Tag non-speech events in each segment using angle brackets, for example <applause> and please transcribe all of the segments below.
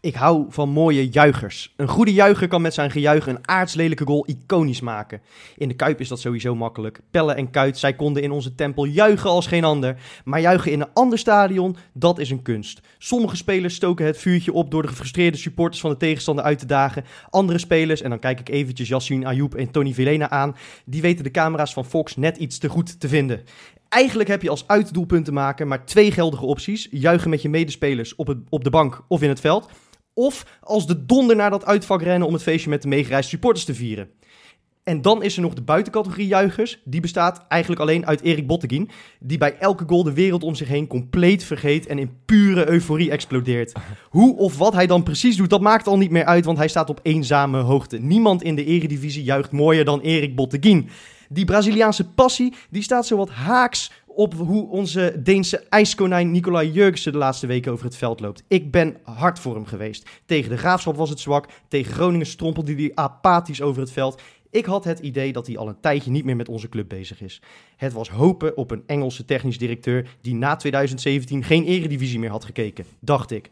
Ik hou van mooie juichers. Een goede juicher kan met zijn gejuich een aardslelijke goal iconisch maken. In de Kuip is dat sowieso makkelijk. Pelle en Kuit, zij konden in onze tempel juichen als geen ander. Maar juichen in een ander stadion, dat is een kunst. Sommige spelers stoken het vuurtje op door de gefrustreerde supporters van de tegenstander uit te dagen. Andere spelers, en dan kijk ik eventjes Yassine Ayoub en Tony Vilena aan, die weten de camera's van Fox net iets te goed te vinden. Eigenlijk heb je als uitdoelpunten maken maar twee geldige opties. Juichen met je medespelers op, het, op de bank of in het veld. Of als de donder naar dat uitvak rennen om het feestje met de meegereisde supporters te vieren. En dan is er nog de buitencategorie juichers. Die bestaat eigenlijk alleen uit Erik Botteguin. Die bij elke goal de wereld om zich heen compleet vergeet en in pure euforie explodeert. <laughs> Hoe of wat hij dan precies doet, dat maakt al niet meer uit, want hij staat op eenzame hoogte. Niemand in de eredivisie juicht mooier dan Erik Botteguin. Die Braziliaanse passie, die staat zo wat haaks op hoe onze Deense ijskonijn Nicolai Jurgensen de laatste weken over het veld loopt. Ik ben hard voor hem geweest. Tegen de Graafschap was het zwak, tegen Groningen strompelde hij apathisch over het veld. Ik had het idee dat hij al een tijdje niet meer met onze club bezig is. Het was hopen op een Engelse technisch directeur die na 2017 geen eredivisie meer had gekeken, dacht ik.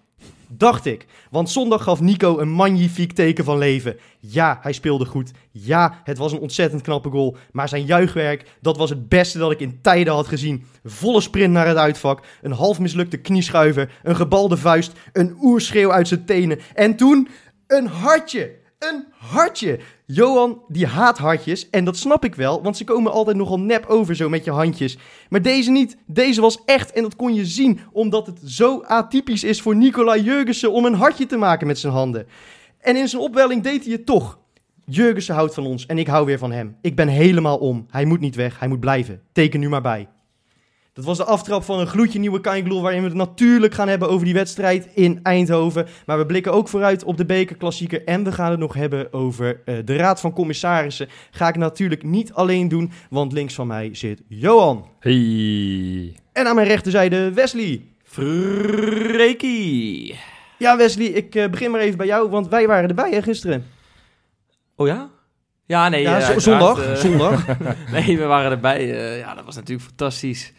Dacht ik, want zondag gaf Nico een magnifiek teken van leven. Ja, hij speelde goed. Ja, het was een ontzettend knappe goal. Maar zijn juichwerk, dat was het beste dat ik in tijden had gezien. Volle sprint naar het uitvak, een half mislukte knieschuiver, een gebalde vuist, een oerschreeuw uit zijn tenen. En toen een hartje. Een hartje. Johan, die haat hartjes. En dat snap ik wel, want ze komen altijd nogal nep over zo met je handjes. Maar deze niet. Deze was echt en dat kon je zien, omdat het zo atypisch is voor Nicolai Jurgensen om een hartje te maken met zijn handen. En in zijn opwelling deed hij het toch. Jurgensen houdt van ons en ik hou weer van hem. Ik ben helemaal om. Hij moet niet weg, hij moet blijven. Teken nu maar bij. Dat was de aftrap van een gloedje nieuwe Kaingloel, waarin we het natuurlijk gaan hebben over die wedstrijd in Eindhoven. Maar we blikken ook vooruit op de bekerklassieker en we gaan het nog hebben over uh, de Raad van Commissarissen. Ga ik natuurlijk niet alleen doen, want links van mij zit Johan. Hey. En aan mijn rechterzijde Wesley. Freekie. Ja Wesley, ik uh, begin maar even bij jou, want wij waren erbij hè, gisteren. Oh ja? Ja, nee. Ja, zondag. Uh, zondag. <laughs> nee, we waren erbij. Ja, dat was natuurlijk fantastisch.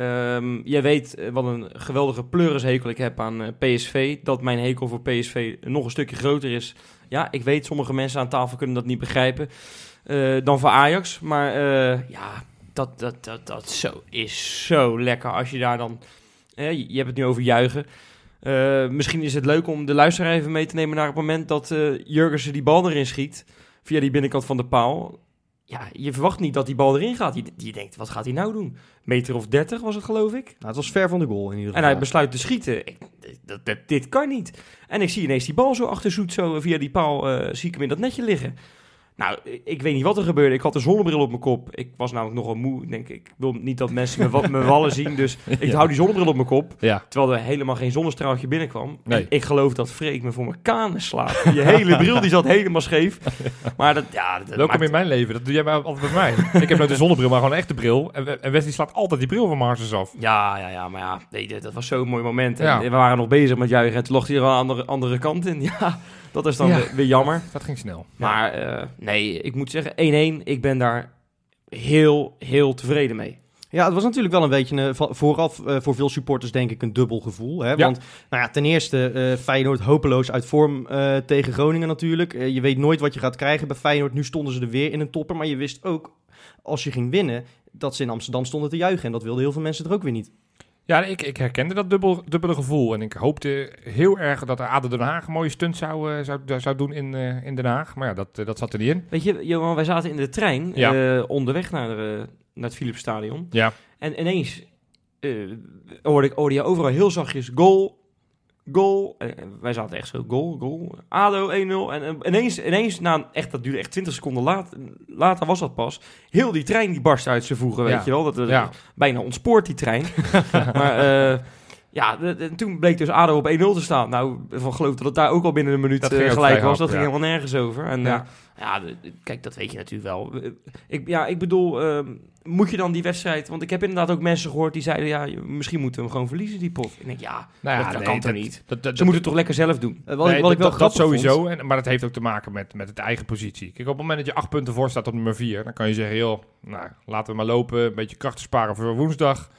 Um, jij weet wat een geweldige pleurishekel ik heb aan PSV. Dat mijn hekel voor PSV nog een stukje groter is. Ja, ik weet, sommige mensen aan tafel kunnen dat niet begrijpen. dan voor Ajax. Maar ja, dat, dat, dat, dat zo, is zo lekker als je daar dan... je hebt het nu over juichen. misschien is het leuk om de luisteraar even mee te nemen naar het moment dat Jurgensen die bal erin schiet via die binnenkant van de paal. Ja, je verwacht niet dat die bal erin gaat. Je, je denkt, wat gaat hij nou doen? Meter of 30 was het, geloof ik. Nou, het was ver van de goal in ieder geval. En hij besluit te schieten. Ik, dat, dat, dit kan niet. En ik zie ineens die bal zo achter zoet, zo via die paal, uh, zie ik hem in dat netje liggen. Nou, ik weet niet wat er gebeurde. Ik had een zonnebril op mijn kop. Ik was namelijk nogal moe. Ik denk, ik wil niet dat mensen me, me <laughs> wallen zien. Dus ik hou die zonnebril op mijn kop. Ja. Terwijl er helemaal geen zonnestraaltje binnenkwam. Nee. En ik geloof dat Freek me voor mijn kanen slaat. Je hele bril die zat helemaal scheef. <laughs> Maar dat, ja... Dat Welkom maakt- in mijn leven. Dat doe jij maar altijd bij mij. ik heb nooit een zonnebril, maar gewoon een echte bril. En, en Wesley slaat altijd die bril van Mars af. Ja, ja, ja, maar ja, nee, dat was zo'n mooi moment. En Ja. we waren nog bezig met juichen en toen lag hij er aan de andere, andere kant in. <laughs> Ja, dat is dan Ja. weer, weer jammer. Dat ging snel. Maar eh, nee, ik moet zeggen, 1-1, ik ben daar heel, heel tevreden mee. Ja, het was natuurlijk wel een beetje een, va- vooraf eh, voor veel supporters denk ik een dubbel gevoel. Hè? Ja. Want nou ja, ten eerste eh, Feyenoord hopeloos uit vorm eh, tegen Groningen natuurlijk. Eh, je weet nooit wat je gaat krijgen bij Feyenoord. Nu stonden ze er weer in een topper. Maar je wist ook, als je ging winnen, dat ze in Amsterdam stonden te juichen. En dat wilden heel veel mensen er ook weer niet. Ja, ik, ik herkende dat dubbel, dubbele gevoel. En ik hoopte heel erg dat ADO Den Haag een mooie stunt zou, eh, zou, zou doen in, eh, in Den Haag. Maar ja, dat, eh, dat zat er niet in. Weet je, Johan, wij zaten in de trein Ja. onderweg naar, de, naar het Philipsstadion. Ja. En ineens hoorde, ik, je overal heel zachtjes goal, goal. En, en wij zaten echt zo, goal, goal. ADO 1-0. En, en ineens, ineens na, een- echt, dat duurde echt 20 seconden later, later was dat pas. Heel die trein die barst uit zijn voegen, weet Ja. je wel. Dat, dat- Ja. Bijna ontspoort die trein. <laughs> maar eh, ja, de- de- toen bleek dus ADO op 1-0 te staan. Nou, van geloof dat het daar ook al binnen een minuut eh, gelijk was. Dat ging ja. helemaal nergens over. En Ja. ja, ja de- de- kijk, dat weet je natuurlijk wel. Eh, Ik, ja, ik bedoel, ehm, moet je dan die wedstrijd... Want ik heb inderdaad ook mensen gehoord die zeiden... ja, misschien moeten we hem gewoon verliezen, die pot. Ik denk, ja, Nou ja, dat, dat nee, kan toch niet? Dat, dat, Ze moeten het toch lekker zelf doen? Eh, wat Nee, ik, wat ik wel dat, sowieso, vond- en, maar dat heeft ook te maken met, met het eigen positie. Kijk, op het moment dat je acht punten voor staat op nummer vier, dan kan je zeggen, joh, nou, laten we maar lopen, een beetje krachten sparen voor woensdag.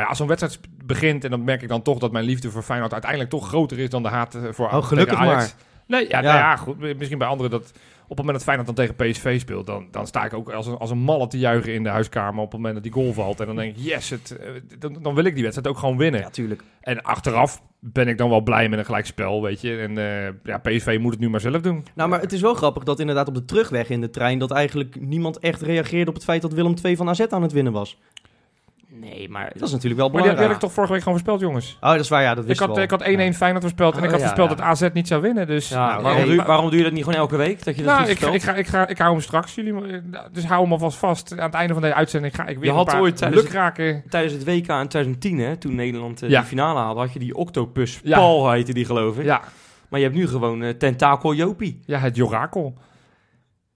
Maar Maar ja, als zo'n wedstrijd begint en dan merk ik dan toch dat mijn liefde voor Feyenoord uiteindelijk toch groter is dan de haat eh, voor Oh, gelukkig Ajax. maar. Nee, ja, Ja. Nou ja, goed. Misschien bij anderen dat op het moment dat Feyenoord dan tegen PSV speelt, dan, dan sta ik ook als een, als een malle te juichen in de huiskamer op het moment dat die goal valt. En dan denk ik, yes, het, eh, dan, dan wil ik die wedstrijd ook gewoon winnen. Ja, tuurlijk. En achteraf ben ik dan wel blij met een gelijkspel, weet je. En eh, ja, PSV moet het nu maar zelf doen. Nou, maar het is wel grappig dat inderdaad op de terugweg in de trein... dat eigenlijk niemand echt reageerde op het feit dat Willem II van AZ aan het winnen was. Nee, maar... Dat is natuurlijk wel Maar die, belangrijk. had ik toch vorige week gewoon voorspeld, jongens. Oh, dat is waar, ja, dat Ik wist had, ik had 1-1 Feyenoord voorspeld en Oh, ik had ja, voorspeld ja. dat AZ niet zou winnen. Dus, Ja, Nou, waarom, nee, doe, maar- waarom doe je dat niet gewoon elke week? Dat je dat nou, goed ik, vertelt? ik, ga, ik, ga, ik hou hem straks. Jullie, eh, dus hou hem alvast vast. Aan het einde van deze uitzending ga ik weer Je had een paar ooit tijdens lukraken... Tijdens het WK in 2010, hè, toen Nederland eh, Ja. die finale haalde, had je die octopus. Ja. Paul heette die, geloof ik. Ja, Maar je hebt nu gewoon eh, tentakel Jopie. ja, het Jorakel.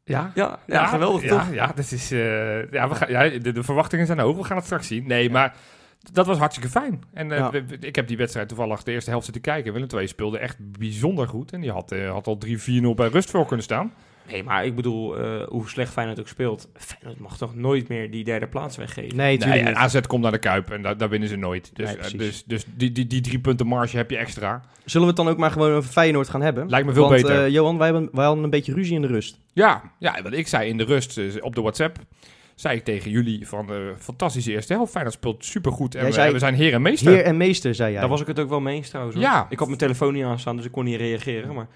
Ja, Ja, ja, geweldig ja, toch? Ja, dat is, eh, ja, we gaan, ja de, de verwachtingen zijn hoog. We gaan het straks zien. Nee, maar dat was hartstikke fijn. En eh, we- ik heb die wedstrijd toevallig de eerste helft zitten kijken. Willem II speelde echt bijzonder goed. En die had, eh, had al 3-4-0 bij rust voor kunnen staan. Nee, maar ik bedoel, eh, hoe slecht Feyenoord ook speelt, Feyenoord mag toch nooit meer die derde plaats weggeven? Nee, Nee, en. AZ komt naar de Kuip en daar, daar winnen ze nooit. Dus, Nee, eh, dus, dus die, die, die drie punten marge heb je extra. Zullen we het dan ook maar gewoon over Feyenoord gaan hebben? Lijkt me veel Want, beter. eh, Johan, wij, hebben, wij hadden een beetje ruzie in de rust. Ja, ja, wat ik zei in de rust op de WhatsApp, zei ik tegen jullie van de fantastische eerste helft. Feyenoord speelt supergoed en we, zei- we zijn heer en meester. Heer en meester, zei jij. Daar was ik het ook wel mee eens trouwens. hoor. Ja. Ik had mijn telefoon niet aanstaan, dus ik kon niet reageren. Maar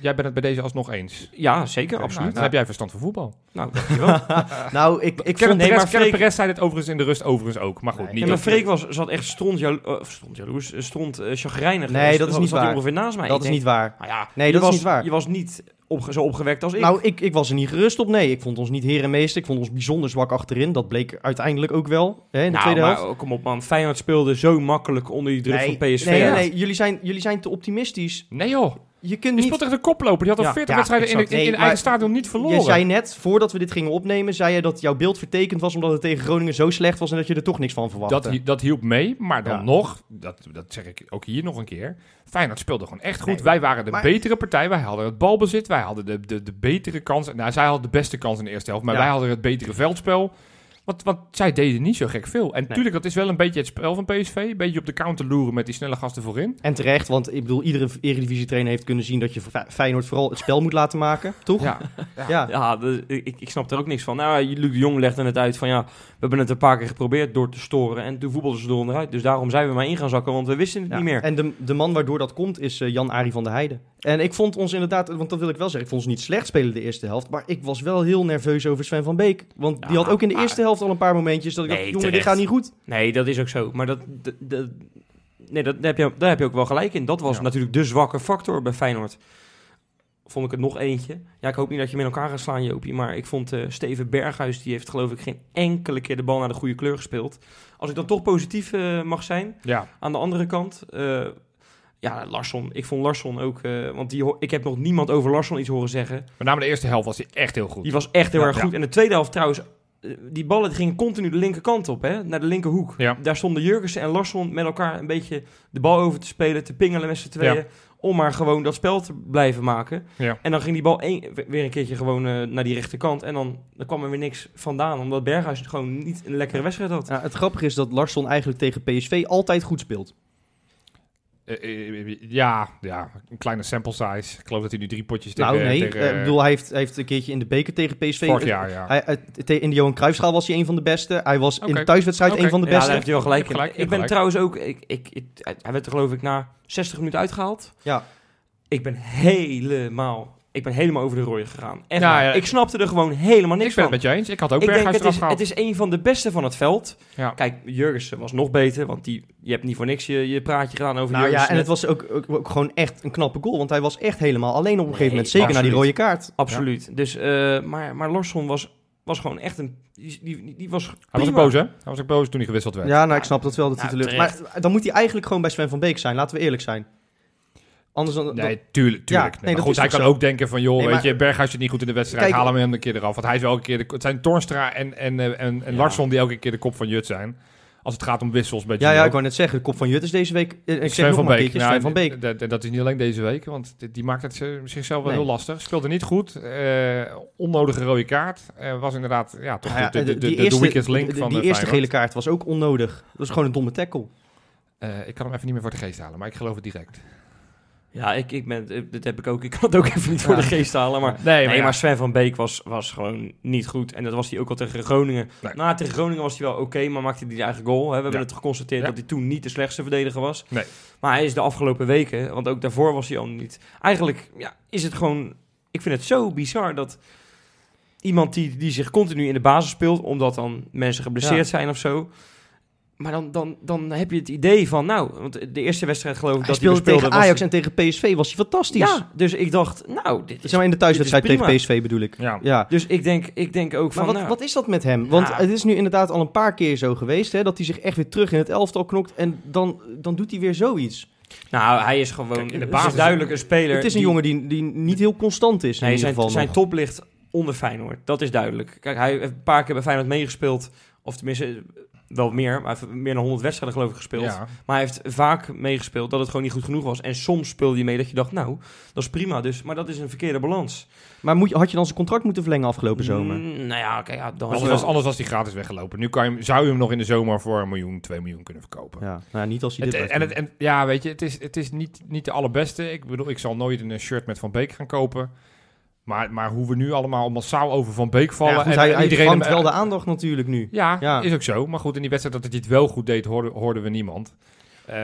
Jij bent het bij deze alsnog eens. ja, zeker, Nou, absoluut. dan heb jij verstand van voetbal. Nou, dankjewel. <laughs> Nou, ik, ik vond... nee, maar Freek- Perez zei dit overigens in de rust overigens ook. Maar goed, Nee, niet Ja, maar Freek was, zat echt stront, jalo uh, stront jaloers, eh, stront eh, chagrijnig. Nee, Eh, dat is niet waar. ongeveer naast mij. Dat Ik is denk, niet waar. Nou ja, Nee, je dat is was, niet waar. Je was niet opge zo opgewekt als ik. Nou, ik, ik was er niet gerust op. Nee, ik vond ons niet heer en meester. Ik vond ons bijzonder zwak achterin. Dat bleek uiteindelijk ook wel hè, in de nou, tweede maar helft. kom op man. Feyenoord speelde zo makkelijk onder die druk nee, van PSV. Nee, nee. Jullie, zijn, jullie zijn te optimistisch. Nee joh, Je kunt niet... speelt tegen de koploper. Die had al Ja, 40 ja, wedstrijden in, exact. in, in Nee, eigen stadion niet verloren. Je zei net, voordat we dit gingen opnemen, zei je dat jouw beeld vertekend was omdat het tegen Groningen zo slecht was en dat je er toch niks van verwachtte. dat, dat hielp mee, maar dan Ja. nog, dat, dat zeg ik ook hier nog een keer. Feyenoord speelde gewoon echt goed. Nee, wij waren de maar- betere partij. Wij hadden het balbezit. Wij hadden de, de, de betere kans. Nou, zij hadden de beste kans in de eerste helft. Maar wij hadden het betere veldspel. Want, want zij deden niet zo gek veel. En tuurlijk, dat is wel een beetje het spel van PSV. Een beetje op de counter loeren met die snelle gasten voorin. En terecht, want ik bedoel, iedere Eredivisie-trainer heeft kunnen zien dat je Feyenoord vooral het spel moet laten maken, <laughs> toch? Ja, <laughs> Ja. Ja, dus ik, ik snap er ook niks van. Nou, Luc de Jong legde het uit van ja, we hebben het een paar keer geprobeerd door te storen en toen voetbalden ze er onderuit. Dus daarom zijn we maar in gaan zakken, want we wisten het Ja. niet meer. En de, de man waardoor dat komt is eh, Jan-Arie van der Heijden. En ik vond ons inderdaad, want dat wil ik wel zeggen, ik vond ons niet slecht spelen de eerste helft. Maar ik was wel heel nerveus over Sven van Beek. Want die had ook in de maar- eerste helft al een paar momentjes dat ik Nee, dacht, jongen, dit terecht. gaat niet goed. Nee, dat is ook zo. Maar dat, dat, dat- nee, dat, daar, heb je, daar heb je ook wel gelijk in. Dat was Ja. natuurlijk de zwakke factor bij Feyenoord. Vond ik het nog eentje. Ja, ik hoop niet dat je met elkaar gaat slaan, Jopie. Maar ik vond eh, Steven Berghuis, die heeft geloof ik geen enkele keer de bal naar de goede kleur gespeeld. Als ik dan toch positief eh, mag zijn, ja. aan de andere kant... eh, ja, Larsson. Ik vond Larsson ook... eh, want die, ik heb nog niemand over Larsson iets horen zeggen. Met name de eerste helft was hij echt heel goed. Die was echt heel Ja, erg ja. goed. En de tweede helft trouwens, eh, die ballen die gingen continu de linkerkant op, hè, naar de linkerhoek. Ja. Daar stonden Jurgensen en Larsson met elkaar een beetje de bal over te spelen, te pingelen met z'n tweeën. Ja. Om maar gewoon dat spel te blijven maken. Ja. En dan ging die bal één, weer een keertje gewoon eh, naar die rechterkant. En dan, dan kwam er weer niks vandaan. Omdat Berghuis gewoon niet een lekkere wedstrijd had. Ja, het grappige is dat Larsson eigenlijk tegen PSV altijd goed speelt. Eh, eh, ja, ja, een kleine sample size. Ik geloof dat hij nu drie potjes tegen... nou nee, tegen, eh, ik bedoel, hij heeft, hij heeft een keertje in de beker tegen PSV... vorig jaar, ja. Hij, eh, in de Johan Cruijffschaal was hij een van de beste. Hij was in de thuiswedstrijd een van de Ja, daar beste. heeft hij wel gelijk Je hebt in. gelijk, je ik ben gelijk. trouwens ook... Ik, ik, ik- hij werd er geloof ik na 60 minuten uitgehaald. Ja. Ik ben helemaal... Ik ben helemaal over de rooien gegaan. Echt Ja, ja. Ik snapte er gewoon helemaal niks ik ben van. het met je eens. Ik had ook ik denk, Berghuis het eraf is, gehaald. het is een van de beste van het veld. Ja. Kijk, Jurgensen was nog beter, want die, je hebt niet voor niks je, je praatje gedaan over Nou ja, Jurgensen. en het was ook, ook, ook gewoon echt een knappe goal. Want hij was echt helemaal alleen op een gegeven Nee, moment. Zeker na die rode kaart. Absoluut. Dus, eh, maar, maar Larsson was, was gewoon echt een... Die, die, die was Hij was ook boos, hè? Hij was ook boos toen hij gewisseld werd. Ja, nou ik snap dat wel dat hij Nou, teleurgesteld Maar dan moet hij eigenlijk gewoon bij Sven van Beek zijn. Laten we eerlijk zijn. Anders dan... Nee, tuurlijk. tuurlijk. Ja, nee, maar dat goed, hij kan zo. ook denken van, joh, Nee, weet maar- je, Berghuis zit niet goed in de wedstrijd, Kijk, haal hem een keer eraf. Want hij is wel een keer de, het zijn Toornstra en, en, eh, en, en Ja. Larsson die elke keer de kop van Jut zijn. als het gaat om wissels bij Ja, ja, ik wou net zeggen, de kop van Jut is deze week... eh, Ik zeg van Beek. keertje, Nou, van Beek. d- d- Dat is niet alleen deze week, want die- die maakt het eh, zichzelf wel heel lastig. Speelde niet goed. eh, onnodige rode kaart. Eh, was inderdaad ja, toch ja, de, de, de, die de, weakest link die- van Die eh, eerste gele kaart was ook onnodig. Dat was gewoon een domme tackle. Ik kan hem even niet meer voor de geest halen, maar ik geloof het direct. Ja, ik, ik ben, eh, dit heb ik ook. Ik kan het ook even niet voor Ja. de geest halen. Maar, Nee, nee, ja. maar Sven van Beek was, was gewoon niet goed. En dat was hij ook al tegen Groningen. Nee. Nou, tegen Groningen was hij wel oké, maar maakte hij de eigen goal. Hè. We hebben Ja. het geconstateerd Ja. dat hij toen niet de slechtste verdediger was. Nee. Maar hij is de afgelopen weken, want ook daarvoor was hij al niet. Eigenlijk ja, is het gewoon. Ik vind het zo bizar dat iemand die, die zich continu in de basis speelt, omdat dan mensen geblesseerd Ja. zijn of zo. Maar dan, dan, dan heb je het idee van, nou, want de eerste wedstrijd geloof ik Hij dat speelde hij bespeelde tegen was- Ajax en tegen PSV, was hij fantastisch. ja, dus ik dacht, nou, dit is... Zeg maar in de thuiswedstrijd tegen. PSV bedoel ik. Ja. Ja. Dus ik denk, ik denk ook Maar van, wat, nou, wat is dat met hem? Want Ja. het is nu inderdaad al een paar keer zo geweest, hè, dat hij zich echt weer terug in het elftal knokt en dan, dan doet hij weer zoiets. nou, hij is gewoon Kijk, in de het basis- is duidelijk een speler. het is een die- jongen die, die niet heel constant is in Nee, ieder zijn, geval zijn nog. top ligt onder Feyenoord. Dat is duidelijk. Kijk, hij heeft een paar keer bij Feyenoord meegespeeld. Of tenminste, wel meer. Maar hij heeft meer dan 100 wedstrijden geloof ik gespeeld. Ja. Maar hij heeft vaak meegespeeld dat het gewoon niet goed genoeg was. En soms speelde hij mee dat je dacht, nou, dat is prima. Dus, maar dat is een verkeerde balans. Maar moet, je- had je dan zijn contract moeten verlengen afgelopen zomer? Mm, nou ja, kijk, ja, dan Anders, was anders was hij gratis weggelopen. Nu kan je, hem- zou je hem nog in de zomer voor een miljoen, twee miljoen kunnen verkopen. Ja, nou, niet als hij Het, dit en, het, en ja, weet je, het is, het is niet, niet de allerbeste. Ik bedoel, ik zal nooit een shirt met Van Beek gaan kopen. Maar, maar hoe we nu allemaal massaal over Van Beek vallen. Ja, goed, en, hij, en hij iedereen vangt hem- wel de aandacht natuurlijk nu. Ja, Ja. is ook zo. Maar goed, in die wedstrijd dat hij het wel goed deed, hoorden, hoorden we niemand. Eh,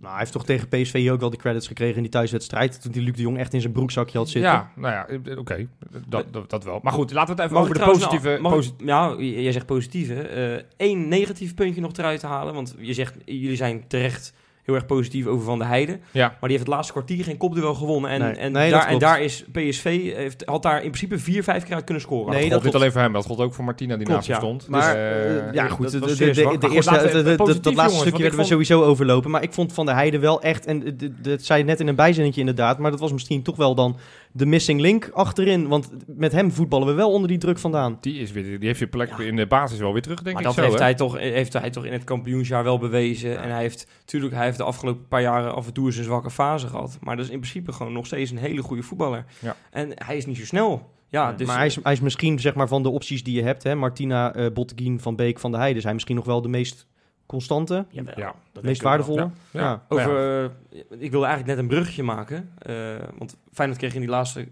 Nou, hij heeft toch tegen PSV ook wel de credits gekregen in die thuiswedstrijd. Toen die Luc de Jong echt in zijn broekzakje had zitten. ja, nou ja, eh, oké. Dat, dat, dat wel. Maar goed, laten we het even Mag over de positieve... nou- mag posi- ik- ja, j- jij zegt positieve. Eén negatief puntje nog eruit te halen. Want je zegt, jullie zijn terecht heel erg positief over Van der Heijden. ja, Maar die heeft het laatste kwartier geen kopduel gewonnen. En, Nee. en, Nee, daar, en daar is PSV, heeft, had daar in principe vier, vijf keer uit kunnen scoren. Nee, dat niet alleen voor hem, dat gold ook voor Martina die Klopt, naast hem stond. Maar Dus, eh, eh, ja, goed, dat de, de, de, de eerste, de- de- dat- laatste jongens, stukje werden we sowieso overlopen. Maar ik vond Van der Heijden wel echt, en de- de- dat zei je net in een bijzinnetje inderdaad, maar dat was misschien toch wel dan de missing link achterin. Want met hem voetballen we wel onder die druk vandaan. die, is weer, die heeft je plek in de basis wel weer terug, denk maar ik dat zo. heeft, hè? hij toch, heeft hij toch in het kampioensjaar wel bewezen. En hij heeft, natuurlijk, hij heeft de afgelopen paar jaren af en toe eens een zwakke fase gehad. Maar dat is in principe gewoon nog steeds een hele goede voetballer. Ja. En hij is niet zo snel. Ja, dus, maar hij is, hij is misschien zeg maar van de opties die je hebt, hè, Martina, eh Botteguin, Van Beek, Van der Heijden, zijn misschien nog wel de meest constante, Jawel, Ja. dat meest waardevolle. Ja. Ja. Ja. Over, eh, ik wilde eigenlijk net een bruggetje maken. eh, want Feyenoord kreeg in die laatste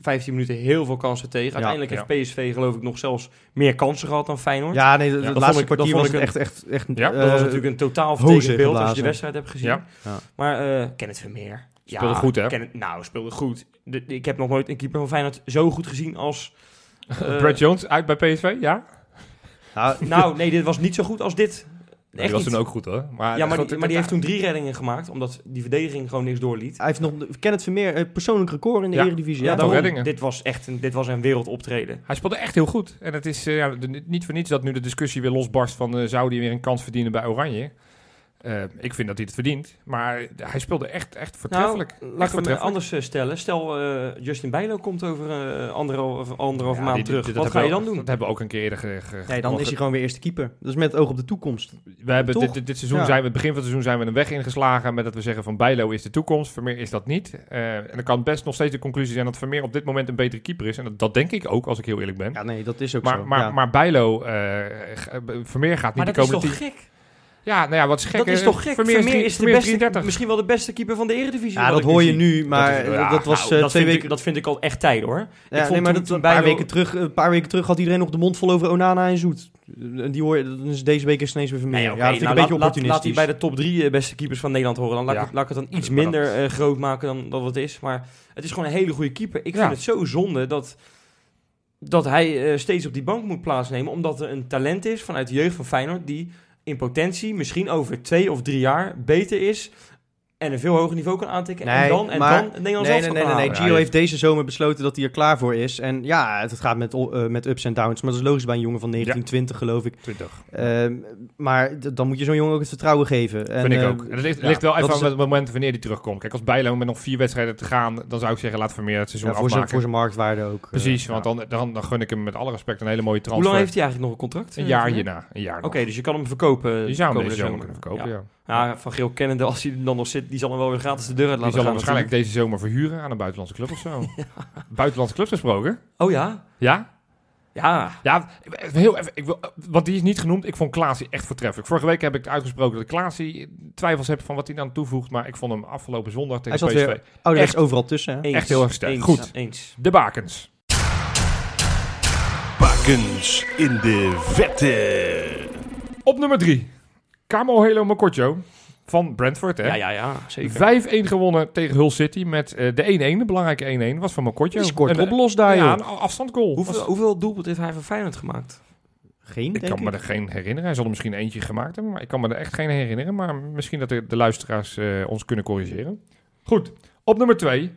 15 minuten heel veel kansen tegen. Uiteindelijk ja. heeft PSV geloof ik nog zelfs meer kansen gehad dan Feyenoord. Ja, nee, het dat laatste ik- kwartier was ik een- echt, echt, echt Ja, dat was eh, natuurlijk een totaal beeld als je de wedstrijd hebt gezien. Ja. Ja. Maar uh, Kenneth Vermeer. Speelde goed, hè? Kenneth- nou, speelde goed. De- ik heb nog nooit een keeper van Feyenoord zo goed gezien als... <laughs> Brad Jones uit bij PSV, ja? nou, nou, nee, dit was niet zo goed als dit. Die Echt was niet. toen ook goed, hoor. Maar, Ja, maar, die, maar die heeft toen drie reddingen gemaakt, omdat die verdediging gewoon niks doorliet. hij heeft nog Kenneth Vermeer, een persoonlijk record in de Ja. Eredivisie. Ja, Ja, daarom. reddingen. Dit was echt een, dit was een wereldoptreden. Hij speelde echt heel goed. En het is eh, ja, de- niet voor niets dat nu de discussie weer losbarst van... eh, zou hij weer een kans verdienen bij Oranje? Eh, ik vind dat hij het verdient. Maar hij speelde echt, echt voortreffelijk. Nou, laat ik hem voortreffelijk. anders eh, stellen. Stel, eh, Justin Bijlo komt over eh anderhalve, anderhalve Ja, maand die- terug. die- Wat ga je dan doen? Dat hebben we ook een keer eerder ge, ge- Nee, dan is hij gewoon weer eerste keeper. Dat is met het oog op de toekomst. We hebben dit, dit, dit seizoen Ja. zijn we, het begin van het seizoen zijn we een weg ingeslagen met dat we zeggen van Bijlo is de toekomst, Vermeer is dat niet. Eh, en dan kan best nog steeds de conclusie zijn dat Vermeer op dit moment een betere keeper is. En dat, dat denk ik ook, als ik heel eerlijk ben. Ja, nee, dat is ook maar, zo. maar, ja. maar Bijlo, eh, Vermeer gaat niet Maar de dat is komende toch gek? Ja, nou ja, wat is gek. dat is eh, toch gek? Vermeer, is de Vermeer beste, 33. misschien wel de beste keeper van de Eredivisie. ja, dat ik hoor je nu, maar Dat is- ja, dat, dat was Nou, eh, dat, twee vind weken... ik, dat vind ik al echt tijd hoor. Ja, vond nee, maar dat, een, paar weken terug, een paar weken terug had iedereen nog de mond vol over Onana en Zoet. En die hoor je, dus deze week is het ineens weer Vermeer. Nee, ja, dat vind nou, ik een beetje laat, laat, laat opportunistisch. die bij de top drie eh, beste keepers van Nederland horen. Dan laat, Ja. ik, laat ik het dan iets minder eh, groot maken dan dat het is. Maar het is gewoon een hele goede keeper. Ik Ja. vind het zo zonde dat, dat hij eh, steeds op die bank moet plaatsnemen. Omdat er een talent is vanuit de jeugd van Feyenoord die in potentie misschien over twee of drie jaar beter is en een veel hoger niveau kan aantikken. Nee, en dan, en maar- dan het Nederlands Nee, nee, nee, nee, nee. Gio Ja, heeft deze zomer besloten dat hij er klaar voor is. En ja, het gaat met, eh, met ups en downs. Maar dat is logisch bij een jongen van 1920, geloof ik. 20. Ehm, maar dan moet je zo'n jongen ook het vertrouwen geven. En, Vind ik eh, ook. En het ligt, ja, ligt wel even aan het moment wanneer die terugkomt. Kijk, als Bijlo met nog vier wedstrijden te gaan, dan zou ik zeggen, laat Vermeer het seizoen ja, voor, zijn, voor zijn marktwaarde ook. eh, Precies, want dan, dan, dan gun ik hem met alle respect een hele mooie Hoe transfer. lang heeft hij eigenlijk nog een contract? Een eh, jaar hierna. Een jaar Oké, dus je kan hem verkopen. Die zou hem deze zomer zomer. kunnen verkopen, ja. Ja, Van Geel kennende, als hij dan nog zit, die zal hem wel weer gratis de deur uit Die laten zal hem gaan. waarschijnlijk deze zomer verhuren aan een buitenlandse club of zo. <laughs> Buitenlandse clubs gesproken? Oh ja? Ja? Ja. Ja, heel even, ik wil, want die is niet genoemd. Ik vond Klaasie echt voortreffelijk. Vorige week heb ik uitgesproken dat ik Klaasie twijfels heb van wat hij dan toevoegt. Maar ik vond hem afgelopen zondag tegen Hij PSV. weer- Oh, er Echt. is overal tussen. Hè? Eens. Echt heel erg sterk. Eens. Goed. Ja, eens. De bakens. Bakens in de vette. Op nummer drie. Camo Helo Mokotjo van Brentford. Hè? Ja, ja, ja, zeker. 5-1 gewonnen tegen Hull City met eh, de 1-1. De belangrijke 1-1 was van Mokotjo. Die scoort Een, op los daar, ja, een afstandgoal. Hoeveel, Was- hoeveel doelpunten heeft hij voor Feyenoord gemaakt? Geen, ik kan ik. me er geen herinneren. Hij zal er misschien eentje gemaakt hebben, maar ik kan me er echt geen herinneren. Maar misschien dat de, de luisteraars eh, ons kunnen corrigeren. Goed, op nummer 2.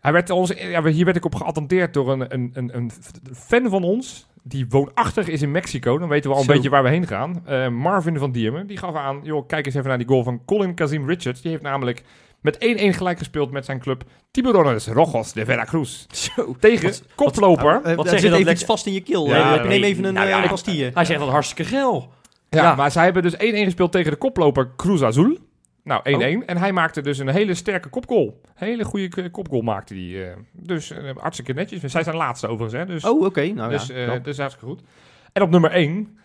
Hij werd ons, ja, hier werd ik op geattendeerd door een, een, een, een fan van ons. Die woonachtig is in Mexico. Dan weten we al een Zo. beetje waar we heen gaan. Eh, Marvin van Diemen. Die gaf aan, joh, kijk eens even naar die goal van Colin Kazim Richards. Die heeft namelijk met 1-1 gelijk gespeeld met zijn club Tiburones Rojos de Veracruz. Zo. Tegen koploper. Eh, Wat er zeg je zit dat even lekker- iets vast in je keel. Ja, Eh. Neem even een Nou eh, ja, een pastille. Hij zegt dat hartstikke geil. Ja, Ja. maar zij hebben dus 1-1 gespeeld tegen de koploper Cruz Azul. Nou, 1-1. En hij maakte dus een hele sterke kopgoal. Hele goede kopgoal maakte hij. eh. dus eh, hartstikke netjes. Zij zijn laatste overigens, hè. Dus, Oh, oké. Nou dus, ja. eh, dus hartstikke goed. En op nummer 1.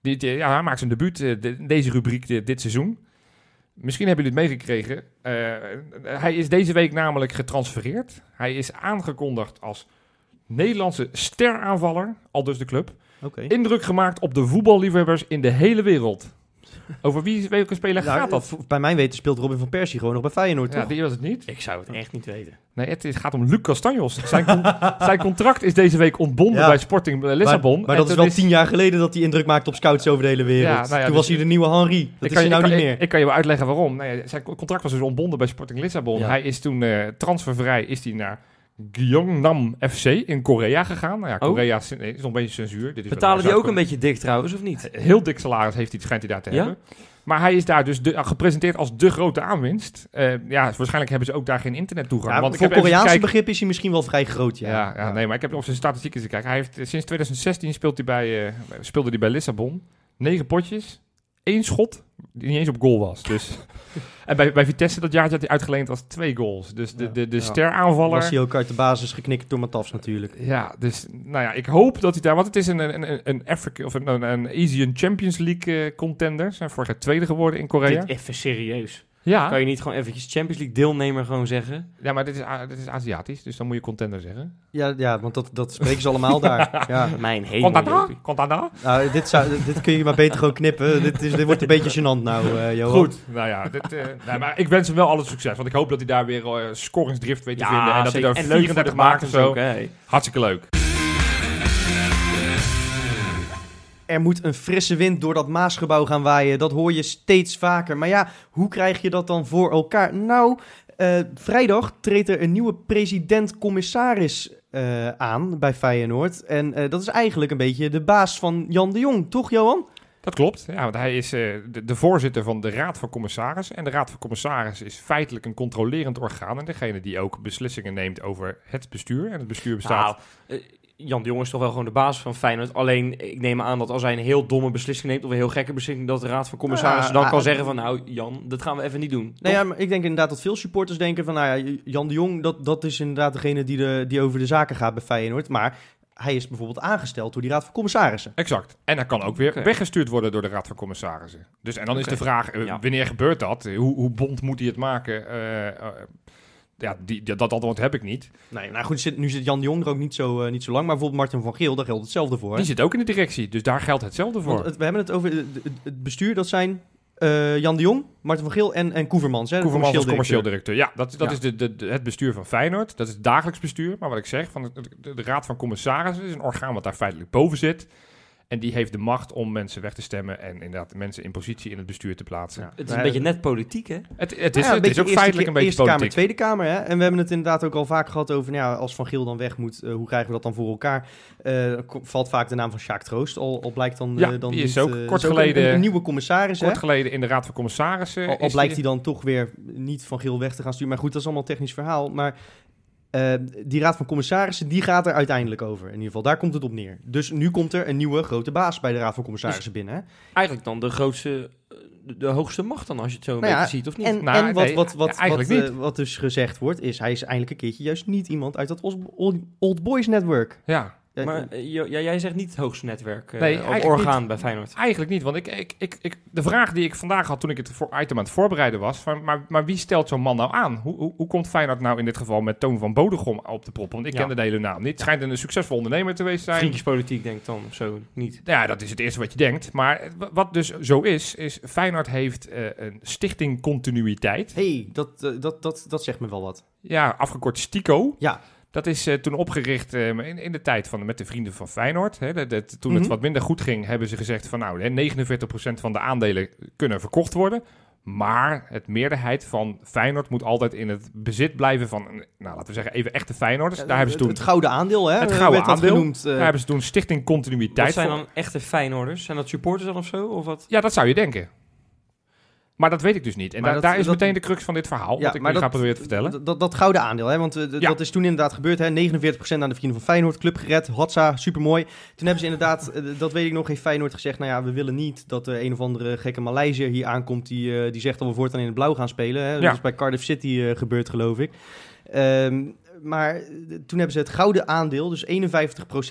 Die, ja, hij maakt zijn debuut de- deze rubriek dit, dit seizoen. Misschien hebben jullie het meegekregen. Hij is deze week namelijk getransfereerd. Hij is aangekondigd als Nederlandse steraanvaller, al dus de club. Indruk gemaakt op de voetballiefhebbers in de hele wereld. <laughs> Over wie, welke speler Nou, gaat dat? v- Bij mijn weten speelt Robin van Persie gewoon nog bij Feyenoord, Ja, toch? die was het niet. Ik zou het echt niet weten. Nee, het is, gaat om Luc Castanjos. Zijn, con- <laughs> zijn contract is deze week ontbonden Ja. bij Sporting eh, Lissabon. Maar, dat is wel tien jaar geleden dat hij indruk maakte op scouts over de hele wereld. Ja, nou ja, Toen dus- was hij de nieuwe Henri. Dat is kan, hij je- nou niet kan- meer. Ik, ik kan je wel uitleggen waarom. Nee, zijn contract was dus ontbonden bij Sporting Lissabon. Ja. Hij is toen eh, transfervrij is hij naar Gyeongnam FC in Korea gegaan. Nou ja, Oh. Korea is, nog een beetje censuur. Dit is Betalen die ook een beetje dik trouwens, of niet? Heel dik salaris heeft hij, schijnt hij daar te Ja? hebben. Maar hij is daar dus de, ah, gepresenteerd als de grote aanwinst. Eh, ja, waarschijnlijk hebben ze ook daar geen internettoegang. Ja, want ik voor Koreaanse gekeken- begrip is hij misschien wel vrij groot, ja. Ja, ja, nee, maar ik heb op zijn statistieken eens gekeken. Hij heeft eh, sinds 2016 speelt hij bij, eh, speelde hij bij Lissabon. Negen potjes, één schot, die niet eens op goal was. Dus. <laughs> en bij, bij Vitesse dat jaar dat hij uitgeleend was twee goals. Dus de, Ja. de, de Ja. steraanvaller... Was hij ook uit de basis geknikt door Matafs natuurlijk. Ja, dus nou ja, ik hoop dat hij daar... Want het is een, een, een, een, Africa, of een, een, Asian Champions League eh, contender. Ze zijn vorig jaar tweede geworden in Korea. Dit even serieus. Ja. Kan je niet gewoon eventjes Champions League deelnemer gewoon zeggen? ja, maar dit is, dit is Aziatisch, dus dan moet je contender zeggen. Ja, ja want dat, dat spreken ze allemaal daar. <laughs> Ja. Mijn hemel. Jopie. Contender? Nou, dit, zou, dit kun je maar beter gewoon knippen. Dit, is, dit wordt een beetje gênant nou, eh Johan. Goed, nou ja, dit, eh, nee, maar ik wens hem wel alle succes. Want ik hoop dat hij daar weer eh, scoringsdrift weet te vinden. En dat zeker. hij En daar leuk voor de 34 maakt of makers zo. ook. Hartstikke leuk. Er moet een frisse wind door dat Maasgebouw gaan waaien. Dat hoor je steeds vaker. Maar ja, hoe krijg je dat dan voor elkaar? Nou, eh, vrijdag treedt er een nieuwe president-commissaris eh, aan bij Feyenoord. En eh, dat is eigenlijk een beetje de baas van Jan de Jong, toch Johan? Dat klopt. Ja, want hij is de, de voorzitter van de Raad van Commissarissen. En de Raad van Commissarissen is feitelijk een controlerend orgaan. En degene die ook beslissingen neemt over het bestuur. En het bestuur bestaat... Nou, Jan de Jong is toch wel gewoon de baas van Feyenoord. Alleen, ik neem aan dat als hij een heel domme beslissing neemt... of een heel gekke beslissing... dat de Raad van Commissarissen dan kan ah, zeggen van... nou, Jan, dat gaan we even niet doen. Nou ja, maar ik denk inderdaad dat veel supporters denken van... nou ja, Jan de Jong, dat, dat is inderdaad degene die, de, die over de zaken gaat bij Feyenoord. Maar hij is bijvoorbeeld aangesteld door die Raad van Commissarissen. Exact. En hij kan ook weer weggestuurd worden door de Raad van Commissarissen. Dus, en dan is de vraag, eh, Ja. wanneer gebeurt dat? Hoe, hoe bond moet hij het maken? Eh, eh, ja, die, dat antwoord heb ik niet. Nee, nou goed, zit, nu zit Jan de Jong er ook niet zo, eh, niet zo lang. Maar bijvoorbeeld Martin van Geel, daar geldt hetzelfde voor. Die zit ook in de directie, dus daar geldt hetzelfde voor. Want het- we hebben het over het, bestuur, dat zijn eh, Jan de Jong, Martin van Geel en, en Koevermans. Hè, Koevermans als commercieel commercieel directeur. Ja, dat, dat Ja. is de, de, de- het bestuur van Feyenoord. Dat is het dagelijks bestuur. Maar wat ik zeg, van de, de, de Raad van Commissarissen is een orgaan wat daar feitelijk boven zit. En die heeft de macht om mensen weg te stemmen en inderdaad mensen in positie in het bestuur te plaatsen. Ja. Het is een beetje net politiek, hè? Het, het is, Ja, het beetje is ook feitelijk keer- een beetje Eerste Kamer, politiek. Tweede Kamer. Hè? En we hebben het inderdaad ook al vaak gehad over, nou ja, als Van Geel dan weg moet, eh, hoe krijgen we dat dan voor elkaar? Eh, valt vaak de naam van Sjaak Troost, al, al blijkt dan, Ja, eh, dan die is niet, ook kort ook geleden- Een, een nieuwe commissaris, hè? Kort geleden in de Raad van Commissarissen. Al, blijkt die- hij dan toch weer niet van Geel weg te gaan sturen. Maar goed, dat is allemaal een technisch verhaal. Maar eh, die raad van commissarissen, die gaat er uiteindelijk over. In ieder geval, daar komt het op neer. Dus nu komt er een nieuwe grote baas bij de raad van commissarissen binnen. Hè? Eigenlijk dan de grootste, eh, de, de hoogste macht dan, als je het zo een Nou ja, ziet, of niet? En, Nou, en wat, nee, wat, wat, wat, niet. eh, wat dus gezegd wordt, is hij is eindelijk een keertje juist niet iemand uit dat Old Boys Network. Ja, Ja, maar eh, ja, jij zegt niet het hoogste netwerk, eh, Nee, orgaan bij Feyenoord. eigenlijk niet. Want ik, ik, ik, ik, de vraag die ik vandaag had toen ik het voor item aan het voorbereiden was... Van, maar, maar wie stelt zo'n man nou aan? Hoe, hoe, hoe komt Feyenoord nou in dit geval met Toon van Bodegom op de prop? Want ik Ja. kende de hele naam niet. Het schijnt een succesvol ondernemer te zijn. Vriendjespolitiek denk ik dan, of zo, niet. Ja, dat is het eerste wat je denkt. Maar eh, wa- wat dus zo is, is Feyenoord heeft een stichting continuïteit. hey, dat, dat, dat, dat zegt me wel wat. Ja, afgekort STICO. Ja. Dat is eh, toen opgericht eh, in, in de tijd van, met de vrienden van Feyenoord. Hè. Dat, dat- toen Mhm. het wat minder goed ging, hebben ze gezegd van nou, hè, 49% van de aandelen kunnen verkocht worden. Maar het meerderheid van Feyenoord moet altijd in het bezit blijven van, nou laten we zeggen, even echte Feyenoorders. Daar hebben ze het, toen, het gouden aandeel, hè? Het gouden werd dat aandeel. genoemd. eh, daar hebben ze toen Stichting Continuïteit Wat zijn voor- dan echte Feyenoorders? Zijn dat supporters dan of zo? Of wat? Ja, dat zou je denken. Maar dat weet ik dus niet. En Maar daar- dat- daar is dat- meteen de crux van dit verhaal, wat ik nu ga proberen te vertellen. Dat, dat, dat gouden aandeel, hè? want eh, Ja. dat is toen inderdaad gebeurd. Hè? 49% aan de vrienden van Feyenoord, club gered, Hotza, supermooi. Toen hebben ze inderdaad, eh, dat weet ik nog, heeft Feyenoord gezegd... nou ja, we willen niet dat er een of andere gekke Maleisiër hier aankomt... die, eh, die zegt dat we voortaan in het blauw gaan spelen. Hè? Dat Ja. is bij Cardiff City gebeurd, geloof ik. Ehm, maar eh, toen hebben ze het gouden aandeel, dus 51%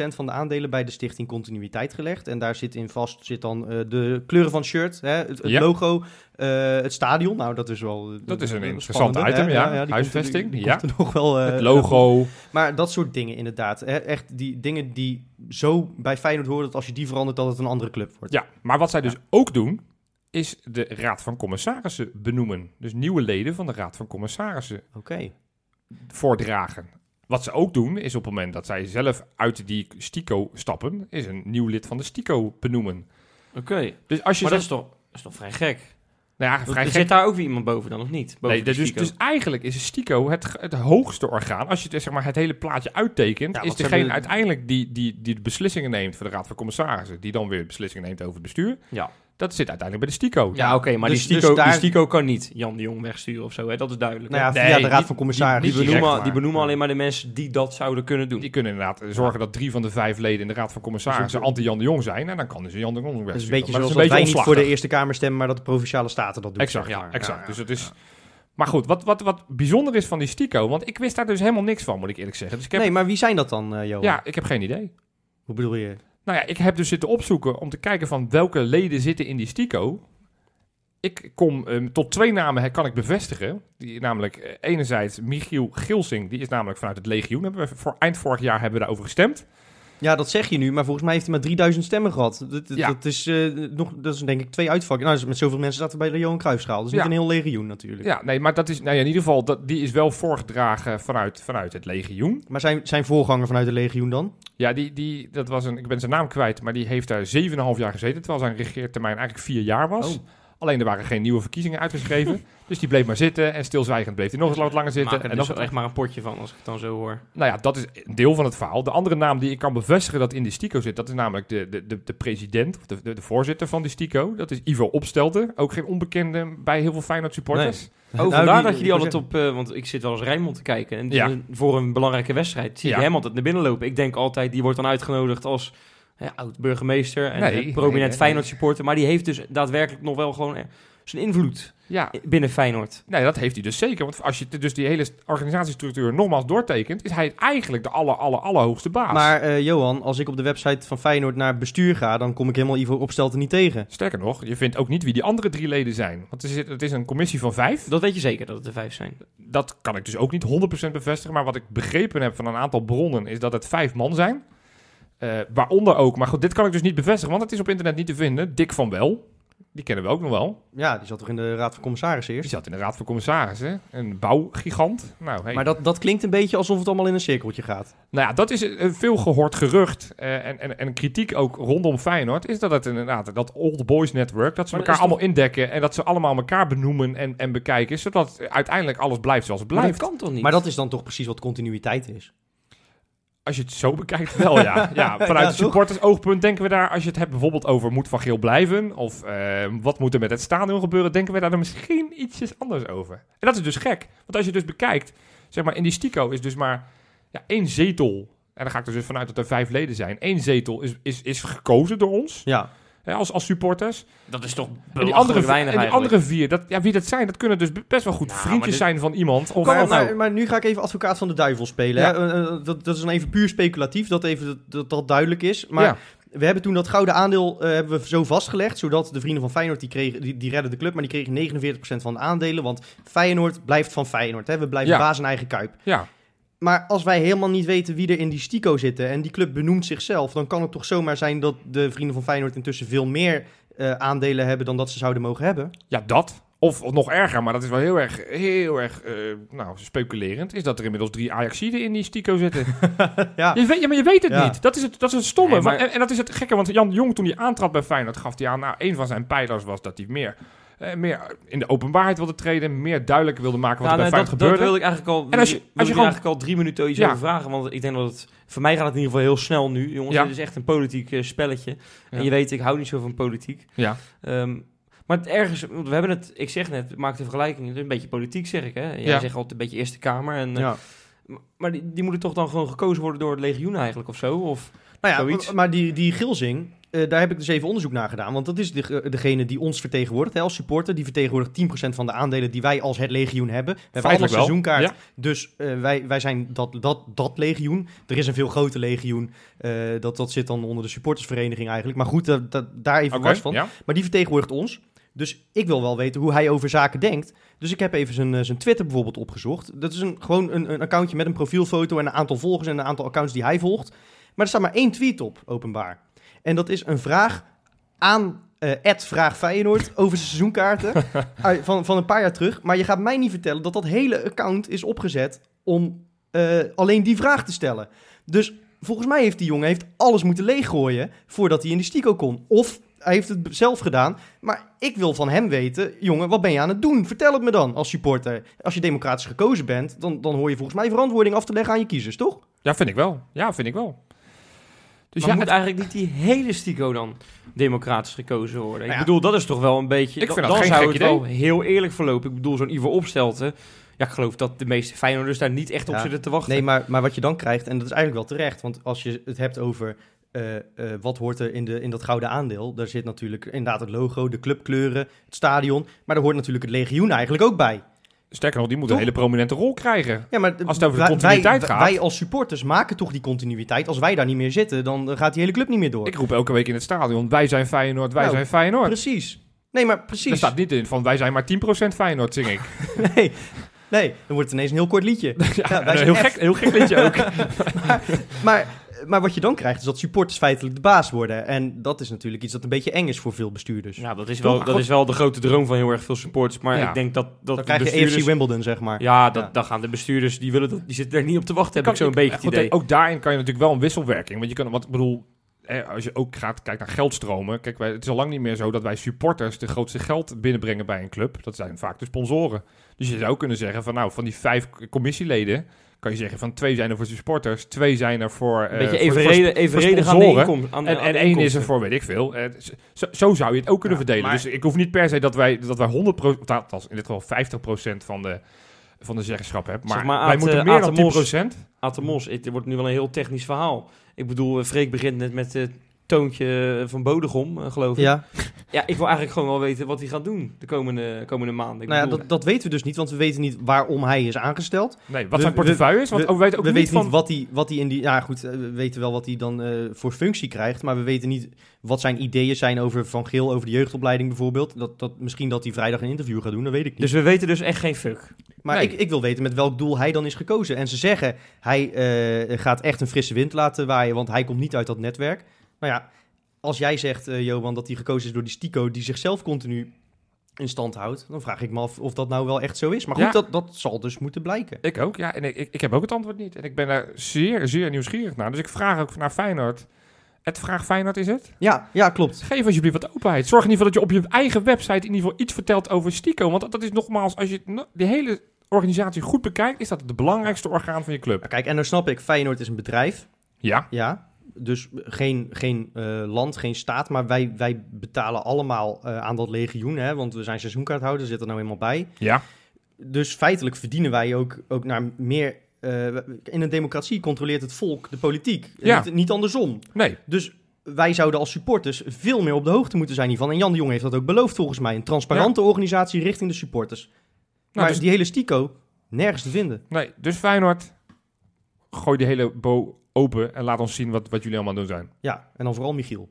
van de aandelen bij de Stichting Continuïteit gelegd. En daar zit in vast zit dan eh, de kleuren van het shirt, hè, het, het Ja. logo, eh, het stadion. Nou, dat is wel... Dat is een interessant item, hè? ja. Huisvesting, ja. komt nog wel... het logo. Maar dat soort dingen inderdaad. Hè, echt die dingen die zo bij Feyenoord horen... dat als je die verandert, dat het een andere club wordt. Ja, maar wat zij dus ook doen, is de Raad van Commissarissen benoemen. Dus nieuwe leden van de Raad van Commissarissen Oké. Voordragen. Wat ze ook doen, is op het moment dat zij zelf uit die STICO stappen, is een nieuw lid van de STICO benoemen. Oké. Dus als je Maar dat is toch, dat is toch vrij gek? nou ja, Er gek Zit daar ook weer iemand boven dan, of niet? Boven Nee, de dus, dus eigenlijk is STICO het, het hoogste orgaan. Als je het, zeg maar, het hele plaatje uittekent, Ja, is degene uiteindelijk die, die, die de beslissingen neemt voor de Raad van Commissarissen, die dan weer beslissingen neemt over het bestuur. Ja, Dat zit uiteindelijk bij de STICO. ja oké, maar dus- die, dus Stico, daar- die Stico kan niet Jan de Jong wegsturen of zo, hè? dat is duidelijk. Nou ja, hè? via Nee, de Raad van die, Commissarissen. die, direct, benoemen, maar- die benoemen Ja. alleen maar de mensen die dat zouden kunnen doen. Die kunnen inderdaad zorgen dat drie van de vijf leden in de Raad van Commissarissen Dus anti-Jan de Jong zijn. En dan kan dus Jan de Jong Dat is wegsturen. een beetje Maar zoals dat dat wij niet voor de. Eerste Kamer stemmen... maar dat de Provinciale Staten dat doen. Exact, zeg ja, maar. exact. Ja, Dus het is... ja. Maar goed, wat, wat, wat bijzonder is van die STICO, want ik wist daar dus helemaal niks van, moet ik eerlijk zeggen. Dus ik heb, Nee, maar wie zijn dat dan, eh Johan? ja, ik heb geen idee. Hoe bedoel je? Nou ja, ik heb dus zitten opzoeken om te kijken van welke leden zitten in die STICO. Ik kom ehm, tot twee namen, kan ik bevestigen. Die, namelijk eh, enerzijds Michiel Gilsing, die is namelijk vanuit het legioen. Hebben we, voor eind vorig jaar hebben we daarover gestemd. Ja, dat zeg je nu, maar volgens mij heeft hij maar 3000 stemmen gehad. Dat, dat- Ja. dat, is, eh, nog, dat is denk ik twee uitvakken. Nou, dus met zoveel mensen zaten we bij de Johan Cruijffschaal. Dat is niet Ja. een heel legioen natuurlijk. Ja, nee, maar dat is, nou ja, in ieder geval, dat, die is wel voorgedragen vanuit, vanuit het legioen. Maar zijn, zijn voorganger vanuit de legioen dan? Ja, die, die, dat was een, ik ben zijn naam kwijt, maar die heeft daar 7,5 jaar gezeten, terwijl zijn regeertermijn eigenlijk vier jaar was. Oh. Alleen er waren geen nieuwe verkiezingen uitgeschreven. <laughs> dus die bleef maar zitten en stilzwijgend bleef hij nog eens wat langer zitten. Maak er En dus nog, echt maar een potje van, als ik het dan zo hoor. Nou ja, dat is een deel van het verhaal. De andere naam die ik kan bevestigen dat in die STICO zit, dat is namelijk de, de, de, de president, of de, de, de voorzitter van die STICO. Dat is Ivo Opstelten. Ook geen onbekende bij heel veel Feyenoord supporters. Oh, Nou, vandaar die- dat je die altijd op... eh, want ik zit wel eens Rijnmond te kijken. En Ja. voor een belangrijke wedstrijd zie Ja. je hem altijd naar binnen lopen. Ik denk altijd, die wordt dan uitgenodigd als oud-burgemeester en Nee, eh, nee, prominent nee, Feyenoord supporter. Maar die heeft dus daadwerkelijk nog wel gewoon eh, zijn invloed Ja, binnen Feyenoord. nee, dat heeft hij dus zeker. Want als je dus die hele organisatiestructuur nogmaals doortekent, is hij eigenlijk de aller, aller, allerhoogste baas. Maar eh, Johan, als ik op de website van Feyenoord naar bestuur ga... dan kom ik helemaal Ivo Opstelten niet tegen. Sterker nog, je vindt ook niet wie die andere drie leden zijn. Want er zit, het is een commissie van vijf. Dat weet je zeker, dat het er vijf zijn. Dat kan ik dus ook niet 100% bevestigen. Maar wat ik begrepen heb van een aantal bronnen is dat het vijf man zijn. Eh, waaronder ook, maar goed, dit kan ik dus niet bevestigen, want het is op internet niet te vinden. Dick van Wel. Die kennen we ook nog wel. Ja, die zat toch in de Raad van Commissarissen Die eerst. zat in de Raad van Commissarissen. Een bouwgigant. Nou, hey. Maar dat, dat klinkt een beetje alsof het allemaal in een cirkeltje gaat. Nou ja, dat is een veel gehoord gerucht eh, en, en, en kritiek ook rondom Feyenoord... is dat het inderdaad, dat old boys network... dat ze Maar elkaar allemaal indekken... en dat ze allemaal elkaar benoemen en, en bekijken... zodat uiteindelijk alles blijft zoals het Maar blijft. dat kan toch niet? Maar dat is dan toch precies wat continuïteit is. Als je het zo bekijkt, wel ja. <laughs> ja vanuit Ja, het supporters oogpunt denken we daar... als je het hebt bijvoorbeeld over moet Van Geel blijven... of eh, wat moet er met het stadion gebeuren... denken we daar dan misschien ietsjes anders over. En dat is dus gek. Want als je dus bekijkt... zeg maar in die Stico is dus maar ja, één zetel... en dan ga ik er dus vanuit dat er vijf leden zijn. Eén zetel is, is, is gekozen door ons... Ja, hè, als, als supporters. dat is toch En die belachelijk andere, weinig en die eigenlijk. andere vier, dat, ja, wie dat zijn, dat kunnen dus best wel goed Nou, vriendjes dit- zijn van iemand. Of, maar, of maar, nou, maar nu ga ik even advocaat van de duivel spelen. Ja. Hè? Eh, eh, dat, dat is dan even puur speculatief, dat even dat, dat, dat duidelijk is. Maar ja. we hebben toen dat gouden aandeel eh, hebben we zo vastgelegd, zodat de vrienden van Feyenoord, die, kregen, die, die redden de club, maar die kregen 49% van de aandelen. Want Feyenoord blijft van Feyenoord. Hè? We blijven Ja. baas in eigen kuip. ja. Maar als wij helemaal niet weten wie er in die stico zitten en die club benoemt zichzelf, dan kan het toch zomaar zijn dat de vrienden van Feyenoord intussen veel meer eh, aandelen hebben dan dat ze zouden mogen hebben. ja, dat. Of, of nog erger, maar dat is wel heel erg, heel erg eh, nou, speculerend, is dat er inmiddels drie Ajaxiden in die Stico zitten. <laughs> Ja. Je weet, ja, maar je weet het Ja. niet. Dat is het, dat is het stomme. Nee, maar- en, en dat is het gekke, want Jan Jong toen hij aantrad bij Feyenoord gaf hij aan, nou, een van zijn pijlers was dat hij meer, eh, meer in de openbaarheid wilde treden, meer duidelijk wilde maken wat er bij nee, dat, gebeurde. wil ik eigenlijk al, En als je- als je gewoon- eigenlijk al drie minuten iets Ja. over vragen. Want ik denk dat het... Voor mij gaat het in ieder geval heel snel nu. Jongens, Ja. dit is echt een politiek eh, spelletje. Ja. En je weet, ik hou niet zo van politiek. Ja. Ehm, maar het ergens... Want we hebben het... Ik zeg net, maak de vergelijking. Het is een beetje politiek, zeg ik. Hè? Jij Ja. zegt altijd een beetje Eerste Kamer. En, eh, Ja. Maar die, die moeten toch dan gewoon gekozen worden door het legioen eigenlijk of zo? Of... Nou ja, Zoiets. maar- maar die, die Gilzing, eh, daar heb ik dus even onderzoek naar gedaan. Want dat is de, degene die ons vertegenwoordigt hè, als supporter. Die vertegenwoordigt 10% van de aandelen die wij als het legioen hebben. We hebben allemaal seizoenkaart. Ja. Dus eh, wij, wij zijn dat, dat, dat legioen. Er is een veel groter legioen. eh, dat, dat zit dan onder de supportersvereniging eigenlijk. Maar goed, dat, dat, daar even Oké, was van. ja. Maar die vertegenwoordigt ons. Dus ik wil wel weten hoe hij over zaken denkt. Dus ik heb even zijn, eh, zijn Twitter bijvoorbeeld opgezocht. Dat is een, gewoon een, een accountje met een profielfoto en een aantal volgers en een aantal accounts die hij volgt. Maar er staat maar één tweet op, openbaar. En dat is een vraag aan eh Ed Vraag Feyenoord over zijn seizoenkaarten <laughs> van, van een paar jaar terug. Maar je gaat mij niet vertellen dat dat hele account is opgezet om eh, alleen die vraag te stellen. Dus volgens mij heeft die jongen heeft alles moeten leeggooien voordat hij in die stico kon. Of hij heeft het zelf gedaan. Maar ik wil van hem weten, jongen, wat ben je aan het doen? Vertel het me dan als supporter. Als je democratisch gekozen bent, dan, dan hoor je volgens mij verantwoording af te leggen aan je kiezers, toch? ja, vind ik wel. Ja, vind ik wel. Dus maar ja, moet het- eigenlijk niet die hele stico dan democratisch gekozen worden? Nou ik ja. bedoel, dat is toch wel een beetje... Ik dan- vind dat dan geen zou het wel heel eerlijk verlopen. Ik bedoel, zo'n Ivo Opstelten... Ja, ik geloof dat de meeste Feyenoorders daar niet echt op Ja. zitten te wachten. Nee, maar, maar wat je dan krijgt, en dat is eigenlijk wel terecht, want als je het hebt over eh, eh, wat hoort er in, de, in dat gouden aandeel, daar zit natuurlijk inderdaad het logo, de clubkleuren, het stadion, maar daar hoort natuurlijk het legioen eigenlijk ook bij. Sterker nog, die moet Toch? een hele prominente rol krijgen. Ja, maar Als het over de continuïteit wij, gaat. Wij als supporters maken toch die continuïteit. Als wij daar niet meer zitten, dan gaat die hele club niet meer door. Ik roep elke week in het stadion, wij zijn Feyenoord, wij Nou, zijn Feyenoord. Precies. Nee, maar Er precies. staat niet in van wij zijn maar 10% Feyenoord, zing ik. <laughs> Nee, nee, dan wordt het ineens een heel kort liedje. <laughs> Ja, wij een zijn heel, gek, heel gek liedje ook. <laughs> Maar, maar wat je dan krijgt, is dat supporters feitelijk de baas worden. En dat is natuurlijk iets dat een beetje eng is voor veel bestuurders. Ja, dat is, Toch? wel, dat is wel de grote droom van heel erg veel supporters. Maar Ja. ik denk dat, dat dan krijg je. AFC Wimbledon, zeg maar. Ja, dat, Ja. dan gaan de bestuurders, die, willen dat, die zitten er niet op te wachten, heb Kan- ik zo'n beetje goed, idee. Ook daarin kan je natuurlijk wel een wisselwerking. Want je kan, wat ik bedoel, eh, als je ook gaat kijken naar geldstromen. Kijk, wij, het is al lang niet meer zo dat wij supporters de grootste geld binnenbrengen bij een club. Dat zijn vaak de sponsoren. Dus je zou kunnen zeggen van nou, van die vijf commissieleden kan je zeggen van twee zijn er voor supporters, twee zijn er voor. Een beetje evenredig, evenredig aan de inkomsten. En, aan en één is er voor, weet ik veel. Eh, zo, zo zou je het ook kunnen Ja, verdelen. maar- Dus ik hoef niet per se dat wij, dat wij 100%, althans in dit geval 50% van de, van de zeggenschap hebben. Maar, Zeg maar, wij moeten eh, meer dan de Mos. 10%. Aad Mos, het wordt nu wel een heel technisch verhaal. Ik bedoel, Freek begint net met het toontje van Bodegom, geloof ik. Ja, Ja, ik wil eigenlijk gewoon wel weten wat hij gaat doen de komende, komende maanden. Ik nou ja, bedoel, dat, dat weten we dus niet, want we weten niet waarom hij is aangesteld. Nee, wat We- zijn portefeuille is. Want we- we, weten ook we niet weten van... niet wat hij, wat hij in die... Ja goed, eh, we weten wel wat hij dan eh, voor functie krijgt, maar we weten niet wat zijn ideeën zijn over Van Geel, over de jeugdopleiding bijvoorbeeld. Dat, dat, misschien dat hij vrijdag een interview gaat doen, dat weet ik niet. Dus we weten dus echt geen fuck. Maar Nee. ik, ik wil weten met welk doel hij dan is gekozen. En ze zeggen, hij eh, gaat echt een frisse wind laten waaien, want hij komt niet uit dat netwerk. Nou ja, als jij zegt, eh, Johan, dat hij gekozen is door die Stico die zichzelf continu in stand houdt, dan vraag ik me af of dat nou wel echt zo is. Maar goed, Ja. dat, dat zal dus moeten blijken. Ik ook, ja. En ik, ik, ik heb ook het antwoord niet. En ik ben daar zeer, zeer nieuwsgierig naar. Dus ik vraag ook naar Feyenoord. Het vraag Feyenoord is het? Ja, ja, klopt. Geef alsjeblieft wat openheid. Zorg in ieder geval dat je op je eigen website in ieder geval iets vertelt over Stico. Want dat, dat is nogmaals, als je die hele organisatie goed bekijkt, is dat het belangrijkste orgaan van je club. Kijk, en dan snap ik, Feyenoord is een bedrijf. Ja, Ja, dus geen, geen eh, land, geen staat, maar wij, wij betalen allemaal eh, aan dat legioen, hè, want we zijn seizoenkaarthouder, zit er nou eenmaal bij. ja. Dus feitelijk verdienen wij ook, ook naar meer... eh, in een democratie controleert het volk de politiek, Ja. niet, niet andersom. Nee, Dus wij zouden als supporters veel meer op de hoogte moeten zijn hiervan. En Jan de Jong heeft dat ook beloofd volgens mij. Een transparante organisatie richting de supporters. maar dus- die hele stico, nergens te vinden. nee. Dus Feyenoord, gooi die hele bo open en laat ons zien wat, wat jullie allemaal aan het doen zijn. Ja, en dan vooral Michiel.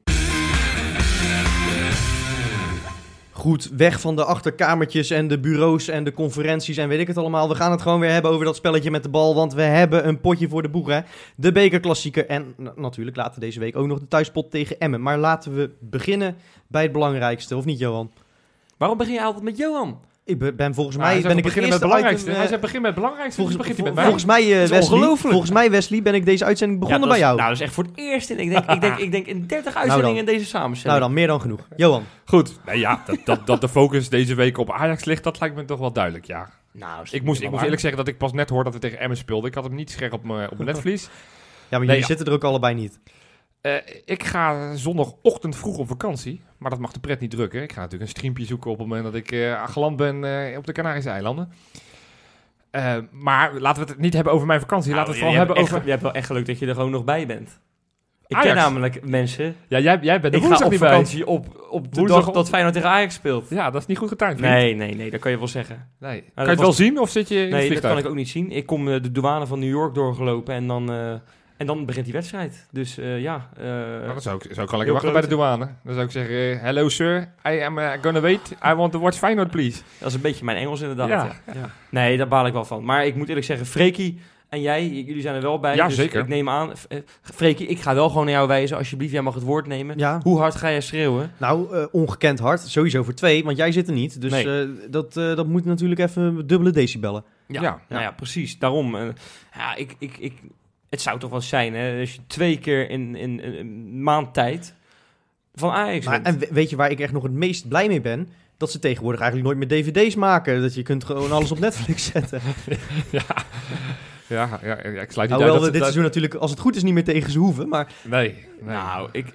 Goed, weg van de achterkamertjes en de bureaus en de conferenties en weet ik het allemaal. We gaan het gewoon weer hebben over dat spelletje met de bal, want we hebben een potje voor de boeg, hè. De bekerklassieker en na- natuurlijk later deze week ook nog de thuispot tegen Emmen. Maar laten we beginnen bij het belangrijkste, of niet, Johan? Waarom begin je altijd met Johan? Ik be- ben volgens Nou, mij hij ben ik beginnen het met het belangrijkste. item, hij eh, zei begin met het belangrijkste. Volgens, dus begint hij vol- met mij. volgens, mij, eh, is Wesley, ongelooflijk. volgens mij, Wesley, ben ik deze uitzending begonnen Ja, bij is- jou. Nou, dat is echt voor het eerst in, ik denk, ik denk, ik denk in 30 uitzendingen in deze samenstelling. nou dan, meer dan genoeg. Johan. Goed. Nee, ja, dat, dat, dat de focus deze week op Ajax ligt, dat lijkt me toch wel duidelijk, ja. Nou, Ik moest, ik moest eerlijk zeggen dat ik pas net hoorde dat we tegen Emmen speelden. Ik had hem niet scherp op mijn op mijn netvlies. Ja, maar Nee, jullie ja. zitten er ook allebei niet. Eh, ik ga zondagochtend vroeg op vakantie, maar dat mag de pret niet drukken. Ik ga natuurlijk een streampje zoeken op het moment dat ik eh geland ben eh, op de Canarische eilanden. Maar laten we het niet hebben over mijn vakantie. laten we het Nou, vooral hebben hebt over... Je hebt wel echt geluk dat je er gewoon nog bij bent. Ik Ajax. ken namelijk mensen. Ja, jij, jij bent de Ik ga op bij. vakantie op, op de Woensdag dag dat Feyenoord tegen Ajax speelt. Ja, dat is niet goed getimed. vriend. Nee, nee, nee, dat kan je wel zeggen. nee. Kan dat je het was- wel zien of zit je in Nee, dat kan ik ook niet zien. Ik kom de douane van New York doorgelopen en dan, en dan begint die wedstrijd. Dus eh, ja. eh, Nou, dan zou ik, zou ik wel lekker wachten bij de douane. Dan zou ik zeggen, eh, hello sir, I am uh, gonna wait. I want to watch Feyenoord, please. dat is een beetje mijn Engels inderdaad. Ja. ja. Nee, daar baal ik wel van. Maar ik moet eerlijk zeggen, Freekie en jij, jullie zijn er wel bij. Ja, dus zeker. Ik neem aan, Freekie, ik ga wel gewoon naar jou wijzen. Alsjeblieft, jij mag het woord nemen. Ja. Hoe hard ga jij schreeuwen? Nou, eh, ongekend hard. Sowieso voor twee, want jij zit er niet. Dus Nee. eh, dat, eh, dat moet natuurlijk even dubbele decibellen. Ja. Nou ja, precies. Daarom. ja, ik, ik, ik, het zou toch wel zijn, hè, als je twee keer in, in, in een maand tijd van Ajax Maar, en we- weet je waar ik echt nog het meest blij mee ben? Dat ze tegenwoordig eigenlijk nooit meer dvd's maken. Dat je kunt gewoon alles op Netflix <laughs> zetten. ja. Ja, ja, ja, ik sluit niet uit Hoewel dat we dit dat- seizoen natuurlijk, als het goed is, niet meer tegen ze hoeven. Maar Nee, nee. Nou, ik...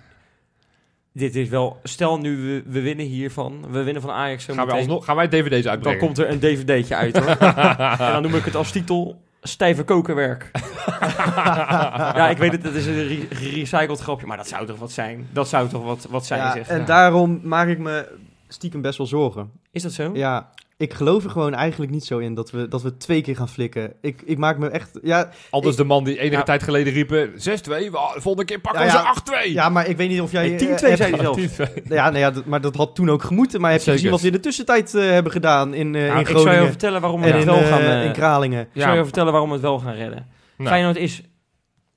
Dit is wel... Stel nu, we, we winnen hiervan. We winnen van Ajax gaan, meteen. alsnog, gaan wij dvd's Dan uitbrengen? komt er een dvd'tje uit, hoor. <laughs> en dan noem ik het als titel... Stijve kokenwerk. <laughs> ja, ik weet het, het is een re- gerecycled grapje, maar dat zou toch wat zijn? Dat zou toch wat, wat zijn, ja, zeg. en ja. daarom maak ik me stiekem best wel zorgen. Is dat zo? Ja, ik geloof er gewoon eigenlijk niet zo in dat we, dat we twee keer gaan flikken. Ik, ik maak me echt... Ja, Ik- de man die enige Ja. tijd geleden riepen... 6-2, we- volgende keer pakken Ja, we ze 8-2. ja, maar ik weet niet of jij... Nee, 10-2 eh, zei hij zelf. 10-2. Ja, nou ja, dat- maar dat had toen ook gemoeten. Maar heb je gezien wat we in de tussentijd eh, hebben gedaan in, eh, Nou, in ik zou je Groningen vertellen waarom we en het in, wel gaan... in Kralingen? Ik zou je vertellen waarom we het wel gaan redden. Nou. Feyenoord is...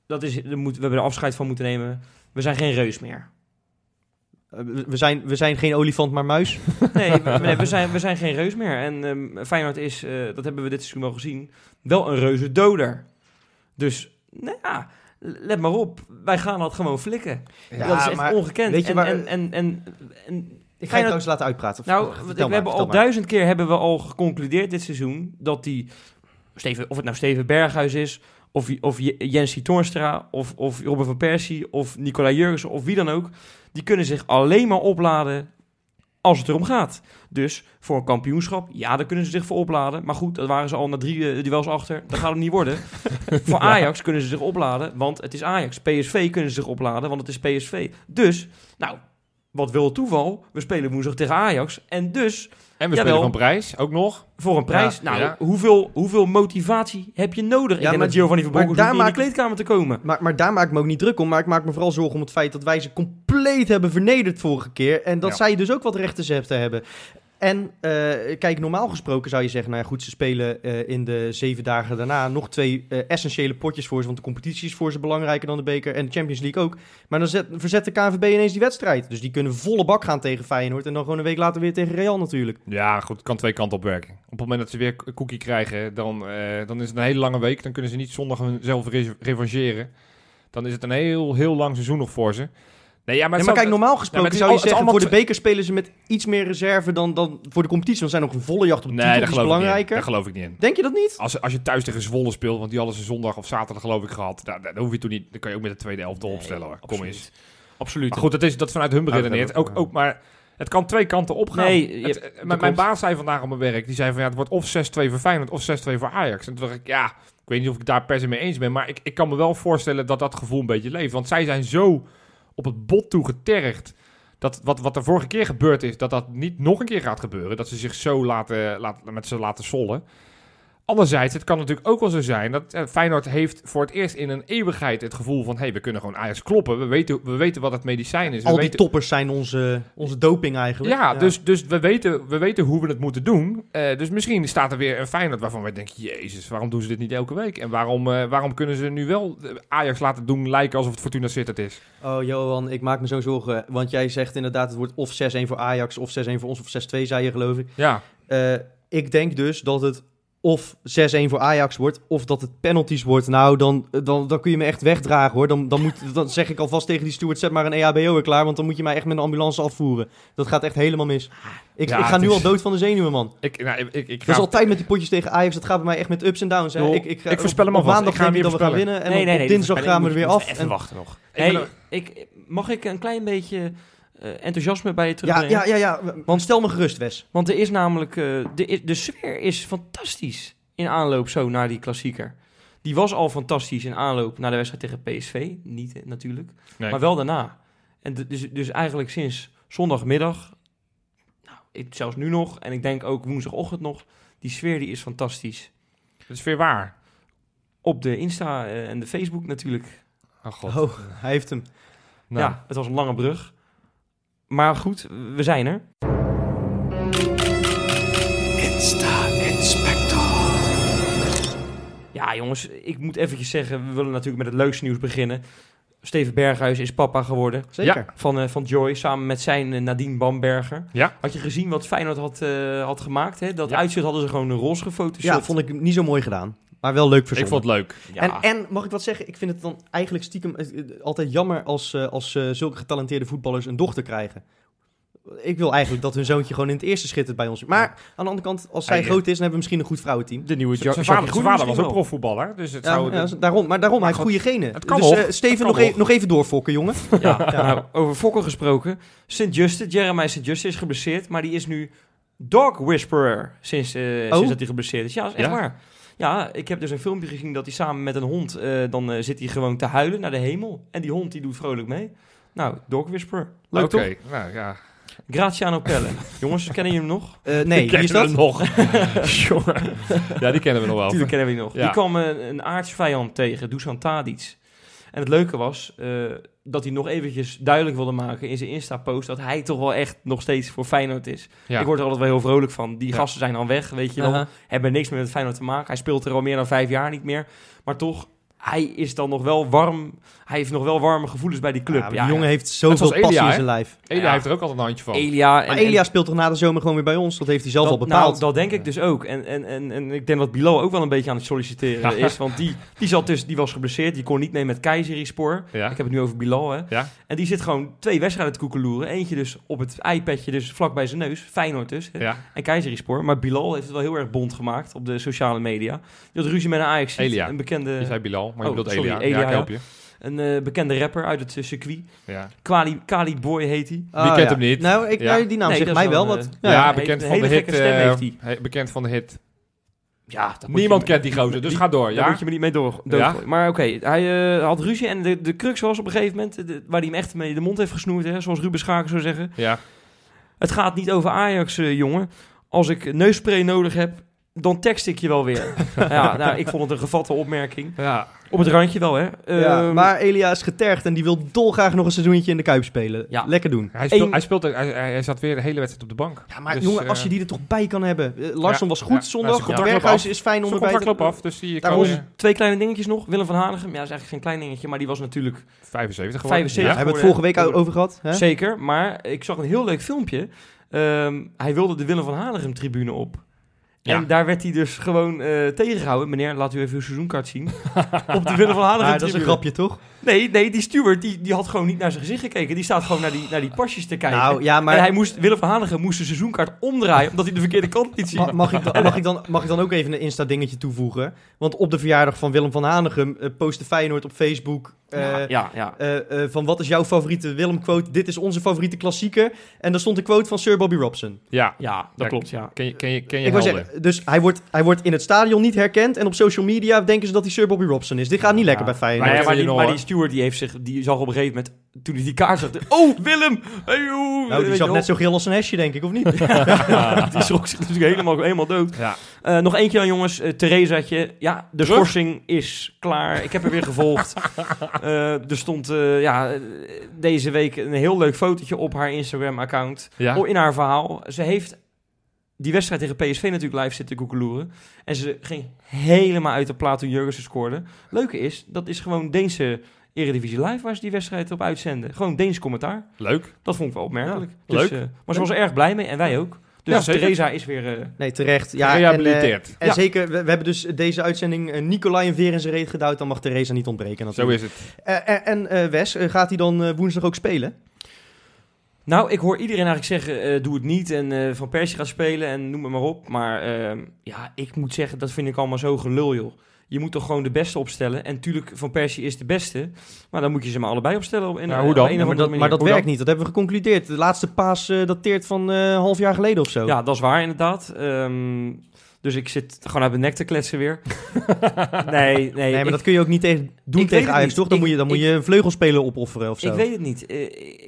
Dat is er moet, we hebben er afscheid van moeten nemen. We zijn geen reus meer. Eh, we, zijn, we zijn geen olifant, maar muis. <laughs> Nee, we, nee, we, <laughs> zijn, we zijn geen reus meer. En ehm, Feyenoord is, eh, dat hebben we dit seizoen wel gezien, wel een reuze doder. Dus, nou ja, let maar op. Wij gaan dat gewoon flikken. Ja, dat is echt maar ongekend. weet je en, waar- en, en, en, en Ik ga je trouwens laten uitpraten. Nou, maar, we hebben al maar. duizend keer hebben we al geconcludeerd dit seizoen dat die Steven, of het nou Steven Berghuis is, of, of J- Jensie Toornstra, of, of Robin van Persie, of Nicola Jurgensen, of wie dan ook, die kunnen zich alleen maar opladen als het erom gaat. Dus voor een kampioenschap, ja, daar kunnen ze zich voor opladen. Maar goed, dat waren ze al na drie eh, duels achter. Dat gaat het niet worden. <laughs> voor Ajax kunnen ze zich opladen, want het is Ajax. PSV kunnen ze zich opladen, want het is PSV. Dus, nou, wat wil het toeval? We spelen woensdag tegen Ajax. En dus En we Jawel. spelen van prijs, ook nog. voor een prijs. Ja, nou, ja. Hoeveel, hoeveel motivatie heb je nodig? Ik Ja, denk maar- dat Giovanni van Bronckhorst daar niet in de kleedkamer te komen. Maar, maar daar maak ik me ook niet druk om. Maar ik maak me vooral zorgen om het feit dat wij ze compleet hebben vernederd vorige keer. En dat Ja. zij dus ook wat rechten te hebben. En eh, kijk, normaal gesproken zou je zeggen, nou ja, goed, ze spelen eh, in de zeven dagen daarna nog twee eh, essentiële potjes voor ze, want de competitie is voor ze belangrijker dan de beker en de Champions League ook. Maar dan zet, verzet de KNVB ineens die wedstrijd. Dus die kunnen volle bak gaan tegen Feyenoord en dan gewoon een week later weer tegen Real natuurlijk. Ja, goed, kan twee kanten op werken. Op het moment dat ze weer cookie krijgen, dan, dan is het een hele lange week. Dan kunnen ze niet zondag zelf revancheren. Dan is het een heel, heel lang seizoen nog voor ze. Nee, ja, maar, Nee, maar kijk, normaal gesproken is zou je zeggen, voor de beker spelen ze met iets meer reserve dan, dan voor de competitie. Want ze zijn nog een volle jacht op de Nee, titel, is belangrijker. daar geloof ik niet in. Denk je dat niet? Als, als je thuis tegen Zwolle speelt, want die hadden ze zondag of zaterdag geloof ik gehad. Nou, dan hoef je toen niet. Dan kan je ook met de tweede Nee, opstellen hoor. Kom eens. Absoluut. Maar goed, dat is dat is vanuit hun beredeneerd. Ook, ook, maar het kan twee kanten opgaan. Nee, Het- eh, mijn, mijn baas zei vandaag op mijn werk, die zei van ja, het wordt of 6-2 voor Feyenoord of 6-2 voor Ajax. En toen dacht ik, ja, ik weet niet of ik daar per se mee eens ben, maar ik, ik kan me wel voorstellen dat dat gevoel een beetje leeft. Want zij zijn zo op het bot toe getergd. Dat wat, wat er vorige keer gebeurd is, dat dat niet nog een keer gaat gebeuren. Dat ze zich zo laten, laten, met ze laten sollen. Anderzijds, het kan natuurlijk ook wel zo zijn dat eh, Feyenoord heeft voor het eerst in een eeuwigheid het gevoel van... hé, hey, we kunnen gewoon Ajax kloppen. We weten, we weten wat het medicijn is. We Al die weten, toppers zijn onze, onze doping eigenlijk. ja, Dus, dus we, weten, we weten hoe we het moeten doen. Eh, dus misschien staat er weer een Feyenoord waarvan wij denken... Jezus, waarom doen ze dit niet elke week? En waarom, eh, waarom kunnen ze nu wel Ajax laten doen lijken alsof het Fortuna Sittard is? Oh, Johan, ik maak me zo zorgen. Want jij zegt inderdaad, het wordt of 6-1 voor Ajax, of 6-1 voor ons, of 6-2, zei je geloof ik. Ja, Eh, ik denk dus dat het of 6-1 voor Ajax wordt, of dat het penalties wordt. Nou, dan, dan, dan kun je me echt wegdragen hoor. Dan, dan, moet, dan zeg ik alvast tegen die steward, zet maar een EHBO klaar, want dan moet je mij echt met een ambulance afvoeren. Dat gaat echt helemaal mis. Ik, Ja, ik ga nu is- al dood van de zenuwen, man. ik, nou, ik, ik, ik Dat ga... is altijd met die potjes tegen Ajax, dat gaat bij mij echt met ups en downs. Hè. Ik, ik, ga- ik voorspel hem alvast. maandag Ik ga ik hier dat we gaan winnen en op- op dinsdag gaan we er weer af. Even En- wachten nog. Ik Hey, ik, mag ik een klein beetje eh, enthousiasme bij je ja, terugbrengen? ja, ja, ja, want stel me gerust, Wes. Want er is namelijk... eh, de, de sfeer is fantastisch in aanloop zo naar die klassieker. Die was al fantastisch in aanloop naar de wedstrijd tegen PSV. Niet eh, natuurlijk. Nee. Maar wel daarna. En dus, dus eigenlijk sinds zondagmiddag... Nou, ik, zelfs nu nog. En ik denk ook woensdagochtend nog. Die sfeer die is fantastisch. Het is weer waar. Op de Insta en de Facebook natuurlijk. Oh god. Oh, hij heeft hem. Nou, Ja, het was een lange brug. Maar goed, we zijn er. Ja, jongens, ik moet eventjes zeggen, we willen natuurlijk met het leukste nieuws beginnen. Steven Berghuis is papa geworden Zeker. van, eh, van Joy, samen met zijn eh, Nadine Bamberger. Ja. Had je gezien wat Feyenoord had, eh, had gemaakt? Hè? Dat Ja. uitzicht hadden ze gewoon een roze gefotoshopt. Ja, vond ik niet zo mooi gedaan. Maar wel leuk ik verzonnen. vond het leuk. Ja. En, en mag ik wat zeggen? Ik vind het dan eigenlijk stiekem eh, eh, altijd jammer als, eh, als zulke getalenteerde voetballers een dochter krijgen. Ik wil eigenlijk dat hun zoontje gewoon in het eerste schittert bij ons. Maar aan de andere kant, als zij Hij, groot is, dan hebben we misschien een goed vrouwenteam. de nieuwe Zijn vader, was wel. profvoetballer. Dus het Ja, zou... ja, daarom, maar daarom, hij heeft goed, goede genen. het kan dus nog. eh, Steven, Het kan nog, e- nog. even doorfokken, jongen. Ja, nou, over Fokker gesproken. St. Justin, Jeremiah St. Justin is geblesseerd, maar die is nu dog whisperer sinds, eh, sinds dat hij geblesseerd is. Ja, dat is echt Ja? waar. Ja, ik heb dus een filmpje gezien dat hij samen met een hond, eh, dan eh, zit hij gewoon te huilen naar de hemel. En die hond die doet vrolijk mee. Nou, dog whisperer. Leuk Oké, toch? nou ja. Graziano Pelle. <laughs> Jongens, kennen jullie hem nog? Eh, nee, Kennen dat? we nog? <laughs> Jongen. ja, die kennen we nog wel. Tuurlijk kennen we die nog. Ja. Die kwam een, een aardsvijand tegen, Dusan Tadic. En het leuke was eh, dat hij nog eventjes duidelijk wilde maken in zijn Insta-post... dat hij toch wel echt nog steeds voor Feyenoord is. Ja. Ik word er altijd wel heel vrolijk van. Die Ja. gasten zijn dan weg, weet je wel. Hebben niks meer met Feyenoord te maken. Hij speelt er al meer dan vijf jaar niet meer. Maar toch, hij is dan nog wel warm. Hij heeft nog wel warme gevoelens bij die club. Ja, die jongen ja. heeft zoveel Elia, passie in zijn lijf. Elia Ja. heeft er ook altijd een handje van. Elia. En, Maar en- Elia speelt toch na de zomer gewoon weer bij ons? Dat heeft hij zelf dat, al bepaald. Nou, dat denk ik dus ook. En, en, en, en ik denk dat Bilal ook wel een beetje aan het solliciteren is. Want die, die, zat dus, die was geblesseerd. Die kon niet mee met Keizerispor. Ja. Ik heb het nu over Bilal, hè. Ja. En die zit gewoon twee wedstrijden te koekeloeren. Eentje dus op het iPadje, dus vlak bij zijn neus. Feyenoord dus. En Keizerispor. Maar Bilal heeft het wel heel erg bond gemaakt op de sociale media. Had ruzie met een Ajax. Elia. Een bekende, Je zei Bilal, maar je Oh, bedoelt sorry, Elia. Elia, ja, ik ja. help je. een eh, bekende rapper uit het eh, circuit. Ja. Kali, Kali Boy heet hij. Ah, kent hem niet? Nou, ik, Ja. nou, die naam Nee, zegt mij wel wat. eh, Ja, Ja, bekend van de hit. eh, he- bekend van de hit. Ja, dat moet Niemand kent die gozer, dus die- ga door. Daar Ja? moet je me niet mee door, doodgooien. Maar oké, hij eh, had ruzie en de, de crux was op een gegeven moment... de- waar hij hem echt mee de mond heeft gesnoerd, hè, zoals Ruben Schaken zou zeggen. Ja. Het gaat niet over Ajax, jongen. Als ik neusspray nodig heb, dan tekst ik je wel weer. <laughs> ja, nou, ik vond het een gevatte opmerking. Ja, Op het randje wel, hè? Ja, Ehm, maar Elia is getergd en die wil dolgraag nog een seizoentje in de Kuip spelen. Ja. Lekker doen. hij, Eén- hij, speelt, hij, hij- zat weer de hele wedstrijd op de bank. Ja, maar Dus, jongen, eh, als je die er toch bij kan hebben. Eh, Larsson ja, was goed ja. zondag. Ja, Berghuis is fijn om erbij te... af, dus die Daarom- kan je Twee kleine dingetjes nog. Willem van Hanegem, ja, dat is eigenlijk geen klein dingetje, maar die was natuurlijk 75 geworden. 75. We hebben het vorige week over gehad. Hè? zeker. Maar ik zag een heel leuk filmpje. Ehm, hij wilde de Willem van Hanegem tribune op. Ja. En daar werd hij dus gewoon eh, tegengehouden. Meneer, laat u even uw seizoenkaart zien. <laughs> op de Willem van Hanegem Ah, dat is een grapje, toch? Nee, nee, die steward die, die had gewoon niet naar zijn gezicht gekeken. Die staat gewoon naar die, naar die pasjes te kijken. Nou, ja, En maar... hij moest, Willem van Hanegem moest zijn seizoenkaart omdraaien, omdat hij de verkeerde kant liet zien. Ma- mag, ik dan, mag, ik dan, mag ik dan ook even een Insta-dingetje toevoegen? Want op de verjaardag van Willem van Hanegem eh, postte Feyenoord op Facebook... eh, ja, ja, ja. eh, van wat is jouw favoriete Willem-quote? Dit is onze favoriete klassieker. En daar stond een quote van Sir Bobby Robson. Ja, Ja, dat Ja, klopt, ja. ken je, ken je, ken je Ik wou helden. zeggen, dus hij wordt, hij wordt in het stadion niet herkend. En op social media denken ze dat hij Sir Bobby Robson is. Dit gaat niet lekker Ja. bij Feyenoord. Maar, ja, maar, die, maar die die, heeft zich, die zag op een gegeven moment, toen hij die kaart zag, oh Willem! Hey, oeh, nou, die zag net zo geel als een hesje, denk ik, of niet? <laughs> Die schrok zich natuurlijk helemaal, helemaal dood. Ja. Eh, nog eentje dan jongens, uh, Theresaatje. Ja, de schorsing is klaar. Ik heb er weer gevolgd. <laughs> Eh, er stond ja, deze week een heel leuk fotootje op haar Instagram-account. Ja? Oh, in haar verhaal. Ze heeft die wedstrijd tegen PSV natuurlijk live zitten koekeloeren. En ze ging helemaal uit de plaat toen Jurgensen scoorde. Leuke is, dat is gewoon Deense Eredivisie Live waar ze die wedstrijd op uitzenden. Gewoon Deens commentaar. Leuk. Dat vond ik wel opmerkelijk. Ja, dus, leuk. eh, maar ze was er erg blij mee en wij ook. Dus Ja. Theresa is weer... eh, Nee, terecht. Ja, en, eh, Gerehabiliteerd. en Ja. zeker, we, we hebben dus deze uitzending eh, Nicolai een veer in zijn reet gedouwd. Dan mag Theresa niet ontbreken. Zo natuurlijk. is het. Eh, en en eh, Wes, gaat hij dan woensdag ook spelen? Nou, ik hoor iedereen eigenlijk zeggen, eh, doe het niet en eh, Van Persie gaat spelen en noem het maar op. Maar ehm, ja, ik moet zeggen, dat vind ik allemaal zo gelul, joh. Je moet toch gewoon de beste opstellen. En tuurlijk, Van Persie is de beste. Maar dan moet je ze maar allebei opstellen. Op, in, eh, hoe op dan? een of Ja, maar dat, maar dat manier. werkt niet. Dat hebben we geconcludeerd. De laatste paas eh, dateert van eh, een half jaar geleden of zo. Ja, dat is waar inderdaad. Ehm, dus ik zit gewoon uit mijn nek te kletsen weer. <laughs> nee, nee. Nee, maar ik- dat kun je ook niet tegen, doen tegen Ajax, toch? Dan Ik- moet je, dan moet je een vleugelspeler opofferen of zo. Ik weet het niet. Eh,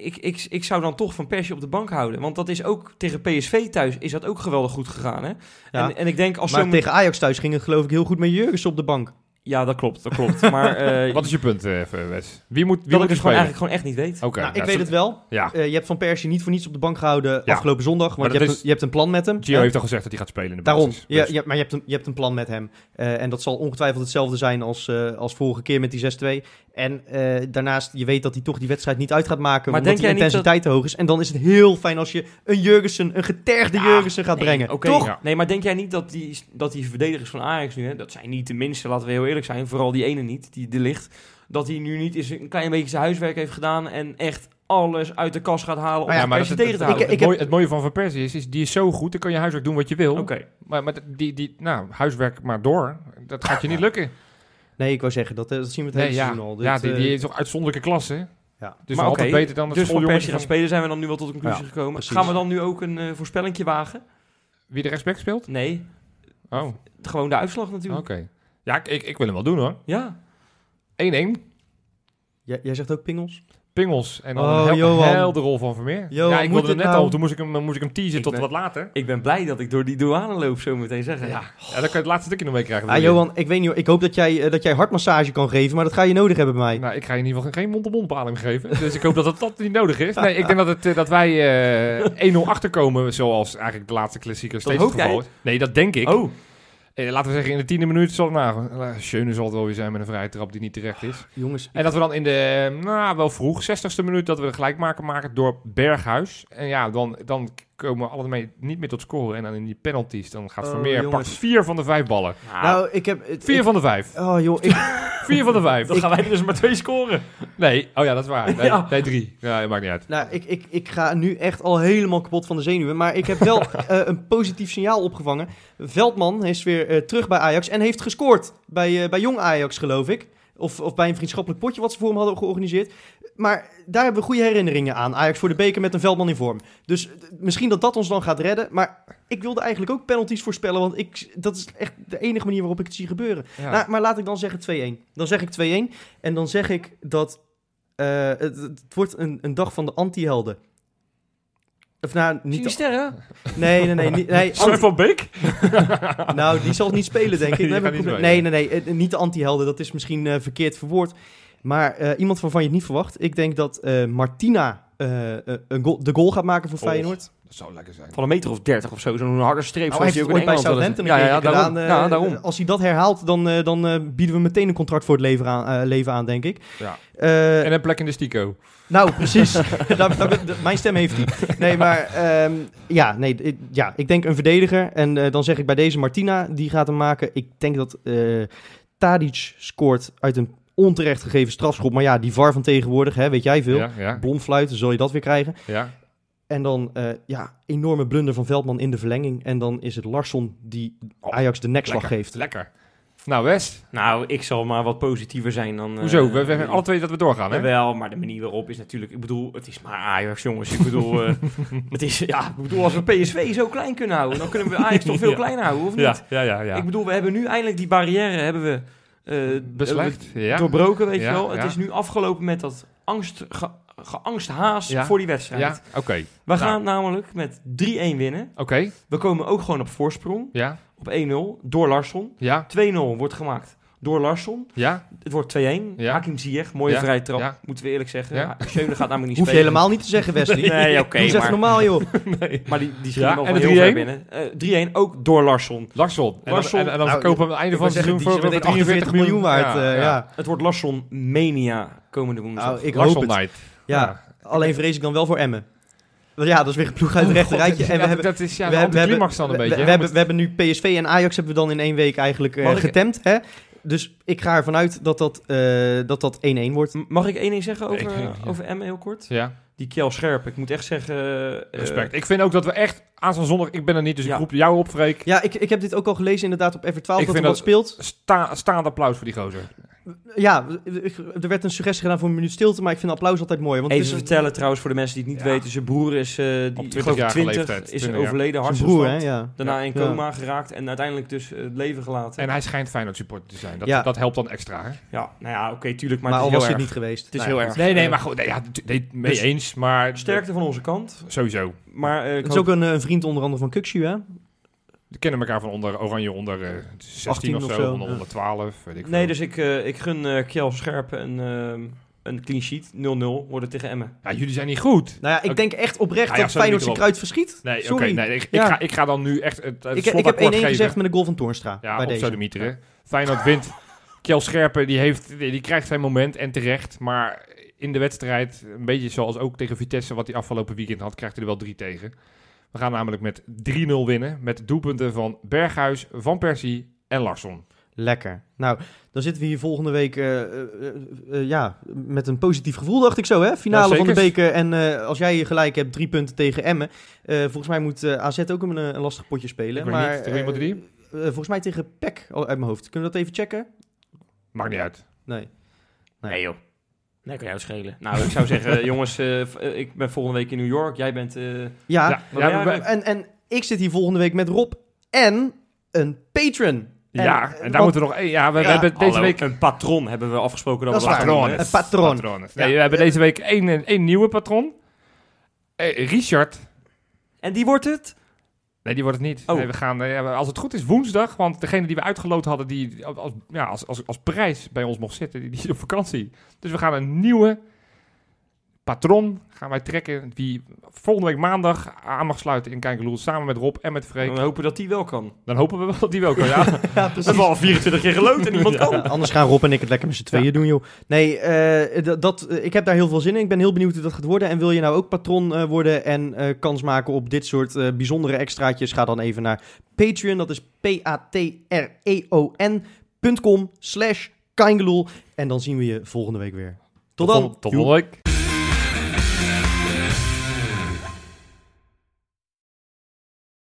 ik, ik, ik zou dan toch Van Persie op de bank houden. Want dat is ook tegen PSV thuis is dat ook geweldig goed gegaan. Hè? Ja. En, en ik denk als maar tegen Ajax thuis ging het geloof ik heel goed met Jurgensen op de bank. Ja, dat klopt. Dat klopt. Maar <laughs> eh, Wat is je punt, even, Wes? Wie moet, wie dat moet ik er het gewoon eigenlijk gewoon echt niet weet. Oké. nou, ja, ik weet het wel. Ja. Eh, je hebt Van Persie niet voor niets op de bank gehouden Ja. afgelopen zondag. Maar Want je dat hebt, is- een, je hebt een plan met hem. Gio hè? heeft al gezegd dat hij gaat spelen in de Daarom. basis. Ja, Dus- ja, maar je hebt, een, je hebt een plan met hem. Eh, en dat zal ongetwijfeld hetzelfde zijn als, eh, als vorige keer met die 6-2. En eh, daarnaast, je weet dat hij toch die wedstrijd niet uit gaat maken. Maar omdat denk die jij niet intensiteit te hoog is. En dan is het heel fijn als je een Jurgensen, een getergde Ja, Jurgensen gaat Nee, brengen. Toch? Ja. Nee, maar denk jij niet dat die, dat die verdedigers van Ajax nu, hè, dat zijn niet de minste, laten we heel eerlijk zijn, vooral die ene niet, die de licht, dat hij nu niet eens een klein beetje zijn huiswerk heeft gedaan en echt alles uit de kast gaat halen om Maar ja, maar dat- tegen te het, houden. het, Ik- mooie, het mooie van Van Persie is, is, die is zo goed, dan kan je huiswerk doen wat je wil. Oké. Maar, maar die, die, nou, huiswerk maar door, dat gaat je niet lukken. Nee, ik wou zeggen, dat, eh, dat zien we het hele Nee, ja, seizoen al. Dit, ja die, eh, die is toch uitzonderlijke klasse. Ja. Dus maar altijd beter dan het dus van Persie gaan spelen zijn we dan nu wel tot de conclusie Ja, gekomen. precies. Gaan we dan nu ook een eh voorspellingje wagen? Wie de rechtsback speelt? Nee, Oh, gewoon de uitslag natuurlijk. oké. Ja, ik, ik wil hem wel doen hoor. 1-1. Ja, jij, jij zegt ook pingels? Pingels. En dan Oh, een hel Johan. helder rol van Vermeer. Johan, ja, ik moet wilde het net nou? al, toen moest ik hem, moest ik hem teasen Ik tot ben- wat later. ik ben blij dat ik door die douane loop, zo meteen zeggen. Ja, ja, dan kan je het laatste stukje nog meekrijgen. Ah, Johan, ik weet niet, hoor. ik hoop dat jij, eh, dat jij hartmassage kan geven, maar dat ga je nodig hebben bij mij. Nou, ik ga je in ieder geval geen mond-op-mond behaling geven. <laughs> Dus ik hoop dat het dat niet nodig is. Nee, ik denk dat, het, eh, dat wij eh 1-0 achterkomen, zoals eigenlijk de laatste klassieker steeds het jij? geval is. Nee, dat denk ik. Oh, laten we zeggen, in de tiende minuut zal het nou... Schöne zal het wel weer zijn met een vrije trap die niet terecht is. Jongens, En dat we dan in de, eh, nou, wel vroeg, 60ste minuut, dat we de gelijkmaker maken door Berghuis. En ja, dan, dan komen allemaal niet meer tot scoren. En dan in die penalties, dan gaat Oh, Vermeer jongens. pakt vier van de vijf ballen. nou, nou, ik heb... het- Vier ik- van de vijf. Oh joh, ik, <laughs> Vier van de vijf. <laughs> dan gaan wij er dus maar twee scoren. Nee, oh ja, dat is waar. Nee, Ja. nee drie. Ja, dat maakt niet uit. nou, ik, ik, ik ga nu echt al helemaal kapot van de zenuwen. Maar ik heb wel <laughs> eh, een positief signaal opgevangen. Veldman is weer eh, terug bij Ajax en heeft gescoord bij, eh, bij Jong Ajax, geloof ik. Of, of bij een vriendschappelijk potje wat ze voor hem hadden georganiseerd. Maar daar hebben we goede herinneringen aan. Ajax voor de beker met een Veldman in vorm. Dus eh, misschien dat dat ons dan gaat redden. Maar ik wilde eigenlijk ook penalties voorspellen. Want ik, dat is echt de enige manier waarop ik het zie gebeuren. Ja. Nou, maar laat ik dan zeggen 2-1. Dan zeg ik 2-1. En dan zeg ik dat eh, het, het wordt een, een dag van de anti-helden. Of nou, Zie je die niet... sterren? Nee, nee, nee. niet- nee Sven van Beek? nou, die zal niet spelen, denk ik. Spelen. nee, nee, nee. eh, Niet de anti-helden. Dat is misschien eh, verkeerd verwoord. Maar eh, iemand waarvan je het niet verwacht. Ik denk dat eh, Martina eh, een goal- de goal gaat maken voor Och. Feyenoord. Dat zou lekker zijn. Van een meter of dertig of zo. Zo'n harde streep. Nou, hij zoals heeft die het ook ooit bij Southampton Ja, ja, keer daarom. gedaan. eh, ja, daarom. Als hij dat herhaalt, dan, eh, dan bieden we meteen een contract voor het leven aan, eh, leven aan denk ik. Ja. Eh, En een plek in de Stico. Nou, precies. <laughs> <laughs> Daar- daar- mijn stem heeft hij. Nee, maar ehm, ja, nee, ik- ja, ik denk een verdediger. En dan zeg ik bij deze Martina, die gaat hem maken. Ik denk dat eh Tadic scoort uit een onterecht gegeven strafschop. Maar ja, die VAR van tegenwoordig, hè, weet jij veel. Ja, ja, Blondfluiten, zul je dat weer krijgen. ja. En dan, eh, ja, enorme blunder van Veldman in de verlenging. En dan is het Larsson die Oh, Ajax de nekslag Lekker, geeft. Lekker. Nou, West. Nou, ik zal maar wat positiever zijn dan... eh, Hoezo? We, we hebben alle twee dat we doorgaan, hè? Wel, maar de manier waarop is natuurlijk... Ik bedoel, het is maar Ajax, jongens. Ik bedoel, eh, <laughs> het is... Ja, ik bedoel, als we PSV zo klein kunnen houden... dan kunnen we Ajax toch <laughs> veel Ja. kleiner houden, of niet? Ja, ja, ja. ja. Ik bedoel, we hebben nu eindelijk die barrière hebben we, eh, Beslecht. Ja. doorbroken, weet Ja, je wel. Het is nu afgelopen met dat angst, ge, geangst haas voor die wedstrijd. Ja, oké. We Nou. gaan namelijk met 3-1 winnen. Oké. We komen ook gewoon op voorsprong. Ja, Op 1-0 door Larsson. ja, 2-0 wordt gemaakt door Larsson. ja. Het wordt 2-1. Ja. Hakim Ziyech, mooie Ja. vrije trap. Ja. Moeten we eerlijk zeggen. Ja. Schöne gaat namelijk niet Hoef je spelen. helemaal niet te zeggen, Wesley. Nee, oké. Doe eens even maar, normaal, joh. <laughs> Nee. maar die, die schiet Ja, wel en heel ver 3-1? binnen. Eh 3-1 ook door Larsson. Larsson. En Larsson. en, en dan Nou, verkopen we aan het einde van het seizoen voor, is voor meteen 48 miljoen waard. Ja, eh, ja. Het wordt Larsson Mania komende woensdag. Nou, ik Larsson hoop het. Night. Ja, alleen vrees ik dan wel voor Emmen. Ja, dat is weer een ploeg uit het rechte rijtje. En we hebben, dat is ja, we de hebben, dan een we- beetje. we, hebben, we hebben nu PSV en Ajax hebben we dan in één week eigenlijk eh, getemd. Hè? Dus ik ga ervan uit dat dat, eh, dat, dat 1-1 wordt. M- Mag ik één ding zeggen over, Ik- ja. over Emmen heel kort? Ja, Die Kjell Scherp, ik moet echt zeggen... eh, respect. ik vind ook dat we echt aanstaande zondag... Ik ben er niet, dus ik roep jou op, Freek. Ja, ik, ik heb dit ook al gelezen inderdaad op F12 Ik dat vind wat dat- speelt. Sta, staand applaus voor die gozer. Ja, er werd een suggestie gedaan voor een minuut stilte, maar ik vind applaus altijd mooi. Want Even het is een- vertellen trouwens voor de mensen die het niet Ja. weten. Zijn broer is eh die, ik 20 geloof jarige 20, leeftijd, is 20 jaar. overleden. Ja. Daarna in Ja. coma geraakt en uiteindelijk dus eh, het leven gelaten. En hij schijnt Feyenoord supporter te zijn. Dat, Ja. dat helpt dan extra, hè? ja, nou ja, oké, tuurlijk, maar, Maar, het al is was heel dit erg. niet geweest. Het is Nou heel erg. Nee, nee, Eh, maar goed. Nee, ja, nee, mee dus- eens, maar... Sterkte van onze kant. Sowieso. Maar ik Het is hoop- ook een, een vriend onder andere van Kukshu, hè? We kennen elkaar van onder Oranje onder eh 16 18 of of zo, onder, ja. onder 12, weet ik Nee, veel. dus ik, eh, ik gun eh Kjell Scherp een, ehm, een clean sheet. 0-0 worden tegen Emmen. Ja, jullie zijn niet goed. Nou ja, ik denk echt oprecht Nou ja, dat Feyenoord zijn kruid verschiet. Nee, oké. Sorry. nee, ik, Ja. ik, ga, ik ga dan nu echt het, het ik, ik heb 1-1 slotakkoord geven. gezegd met een goal van Toornstra. Ja, bij op deze. Sodemieter. Feyenoord wint. <laughs> Kjell Scherpen, die, heeft, die, die krijgt zijn moment en terecht. Maar in de wedstrijd, een beetje zoals ook tegen Vitesse, wat hij afgelopen weekend had, krijgt hij er wel drie tegen. We gaan namelijk met 3-0 winnen. Met doelpunten van Berghuis, Van Persie en Larsson. Lekker. Nou, dan zitten we hier volgende week eh, eh, eh, ja, met een positief gevoel, dacht ik zo. Hè? Finale Ja, van de beker. En als jij gelijk hebt, drie punten tegen Emmen. Volgens mij moet AZ ook een, een lastig potje spelen. Ik maar, niet, tegen die? volgens mij tegen PEC al uit mijn hoofd. Kunnen we dat even checken? Maakt niet uit. Nee. Nee. Nee joh. Nee, kan jou schelen. Nou, ik zou zeggen, <laughs> jongens, eh, eh, ik ben volgende week in New York. Jij bent... eh, Ja, Ja, en, en ik zit hier volgende week met Rob en een patron. ja, En, daar want- moeten we nog... één- Ja, we, Ja, hebben deze hallo, week... Een patron hebben we afgesproken dat, Dat we is dat waar. gaan doen, hè? Een patron. Patronen. Ja. Nee, we hebben deze week één, één nieuwe patron. Eh, Richard. En die wordt het? Nee, die wordt het niet. Oh. Nee, we gaan, eh, als het goed is, woensdag. Want degene die we uitgeloot hadden, die als, ja, als, als, als prijs bij ons mocht zitten, die, die is op vakantie. Dus we gaan een nieuwe patron gaan wij trekken. Die volgende week maandag aan mag sluiten in Kijkeloel. Samen met Rob en met Freek. We hopen dat die wel kan. Dan hopen we wel dat die wel kan. Ja. <laughs> Ja, We hebben al 24 keer geloot en niemand kan. Anders gaan Rob en ik het lekker met z'n tweeën doen, joh. Nee, eh, dat, eh, ik heb daar heel veel zin in. Ik ben heel benieuwd hoe dat gaat worden. En wil je nou ook patron eh, worden en eh, kans maken op dit soort eh, bijzondere extraatjes? Ga dan even naar Patreon. Dat is p-a-t-r-e-o-n.com slash. En dan zien we je volgende week weer. Tot dan. Tot volgende week.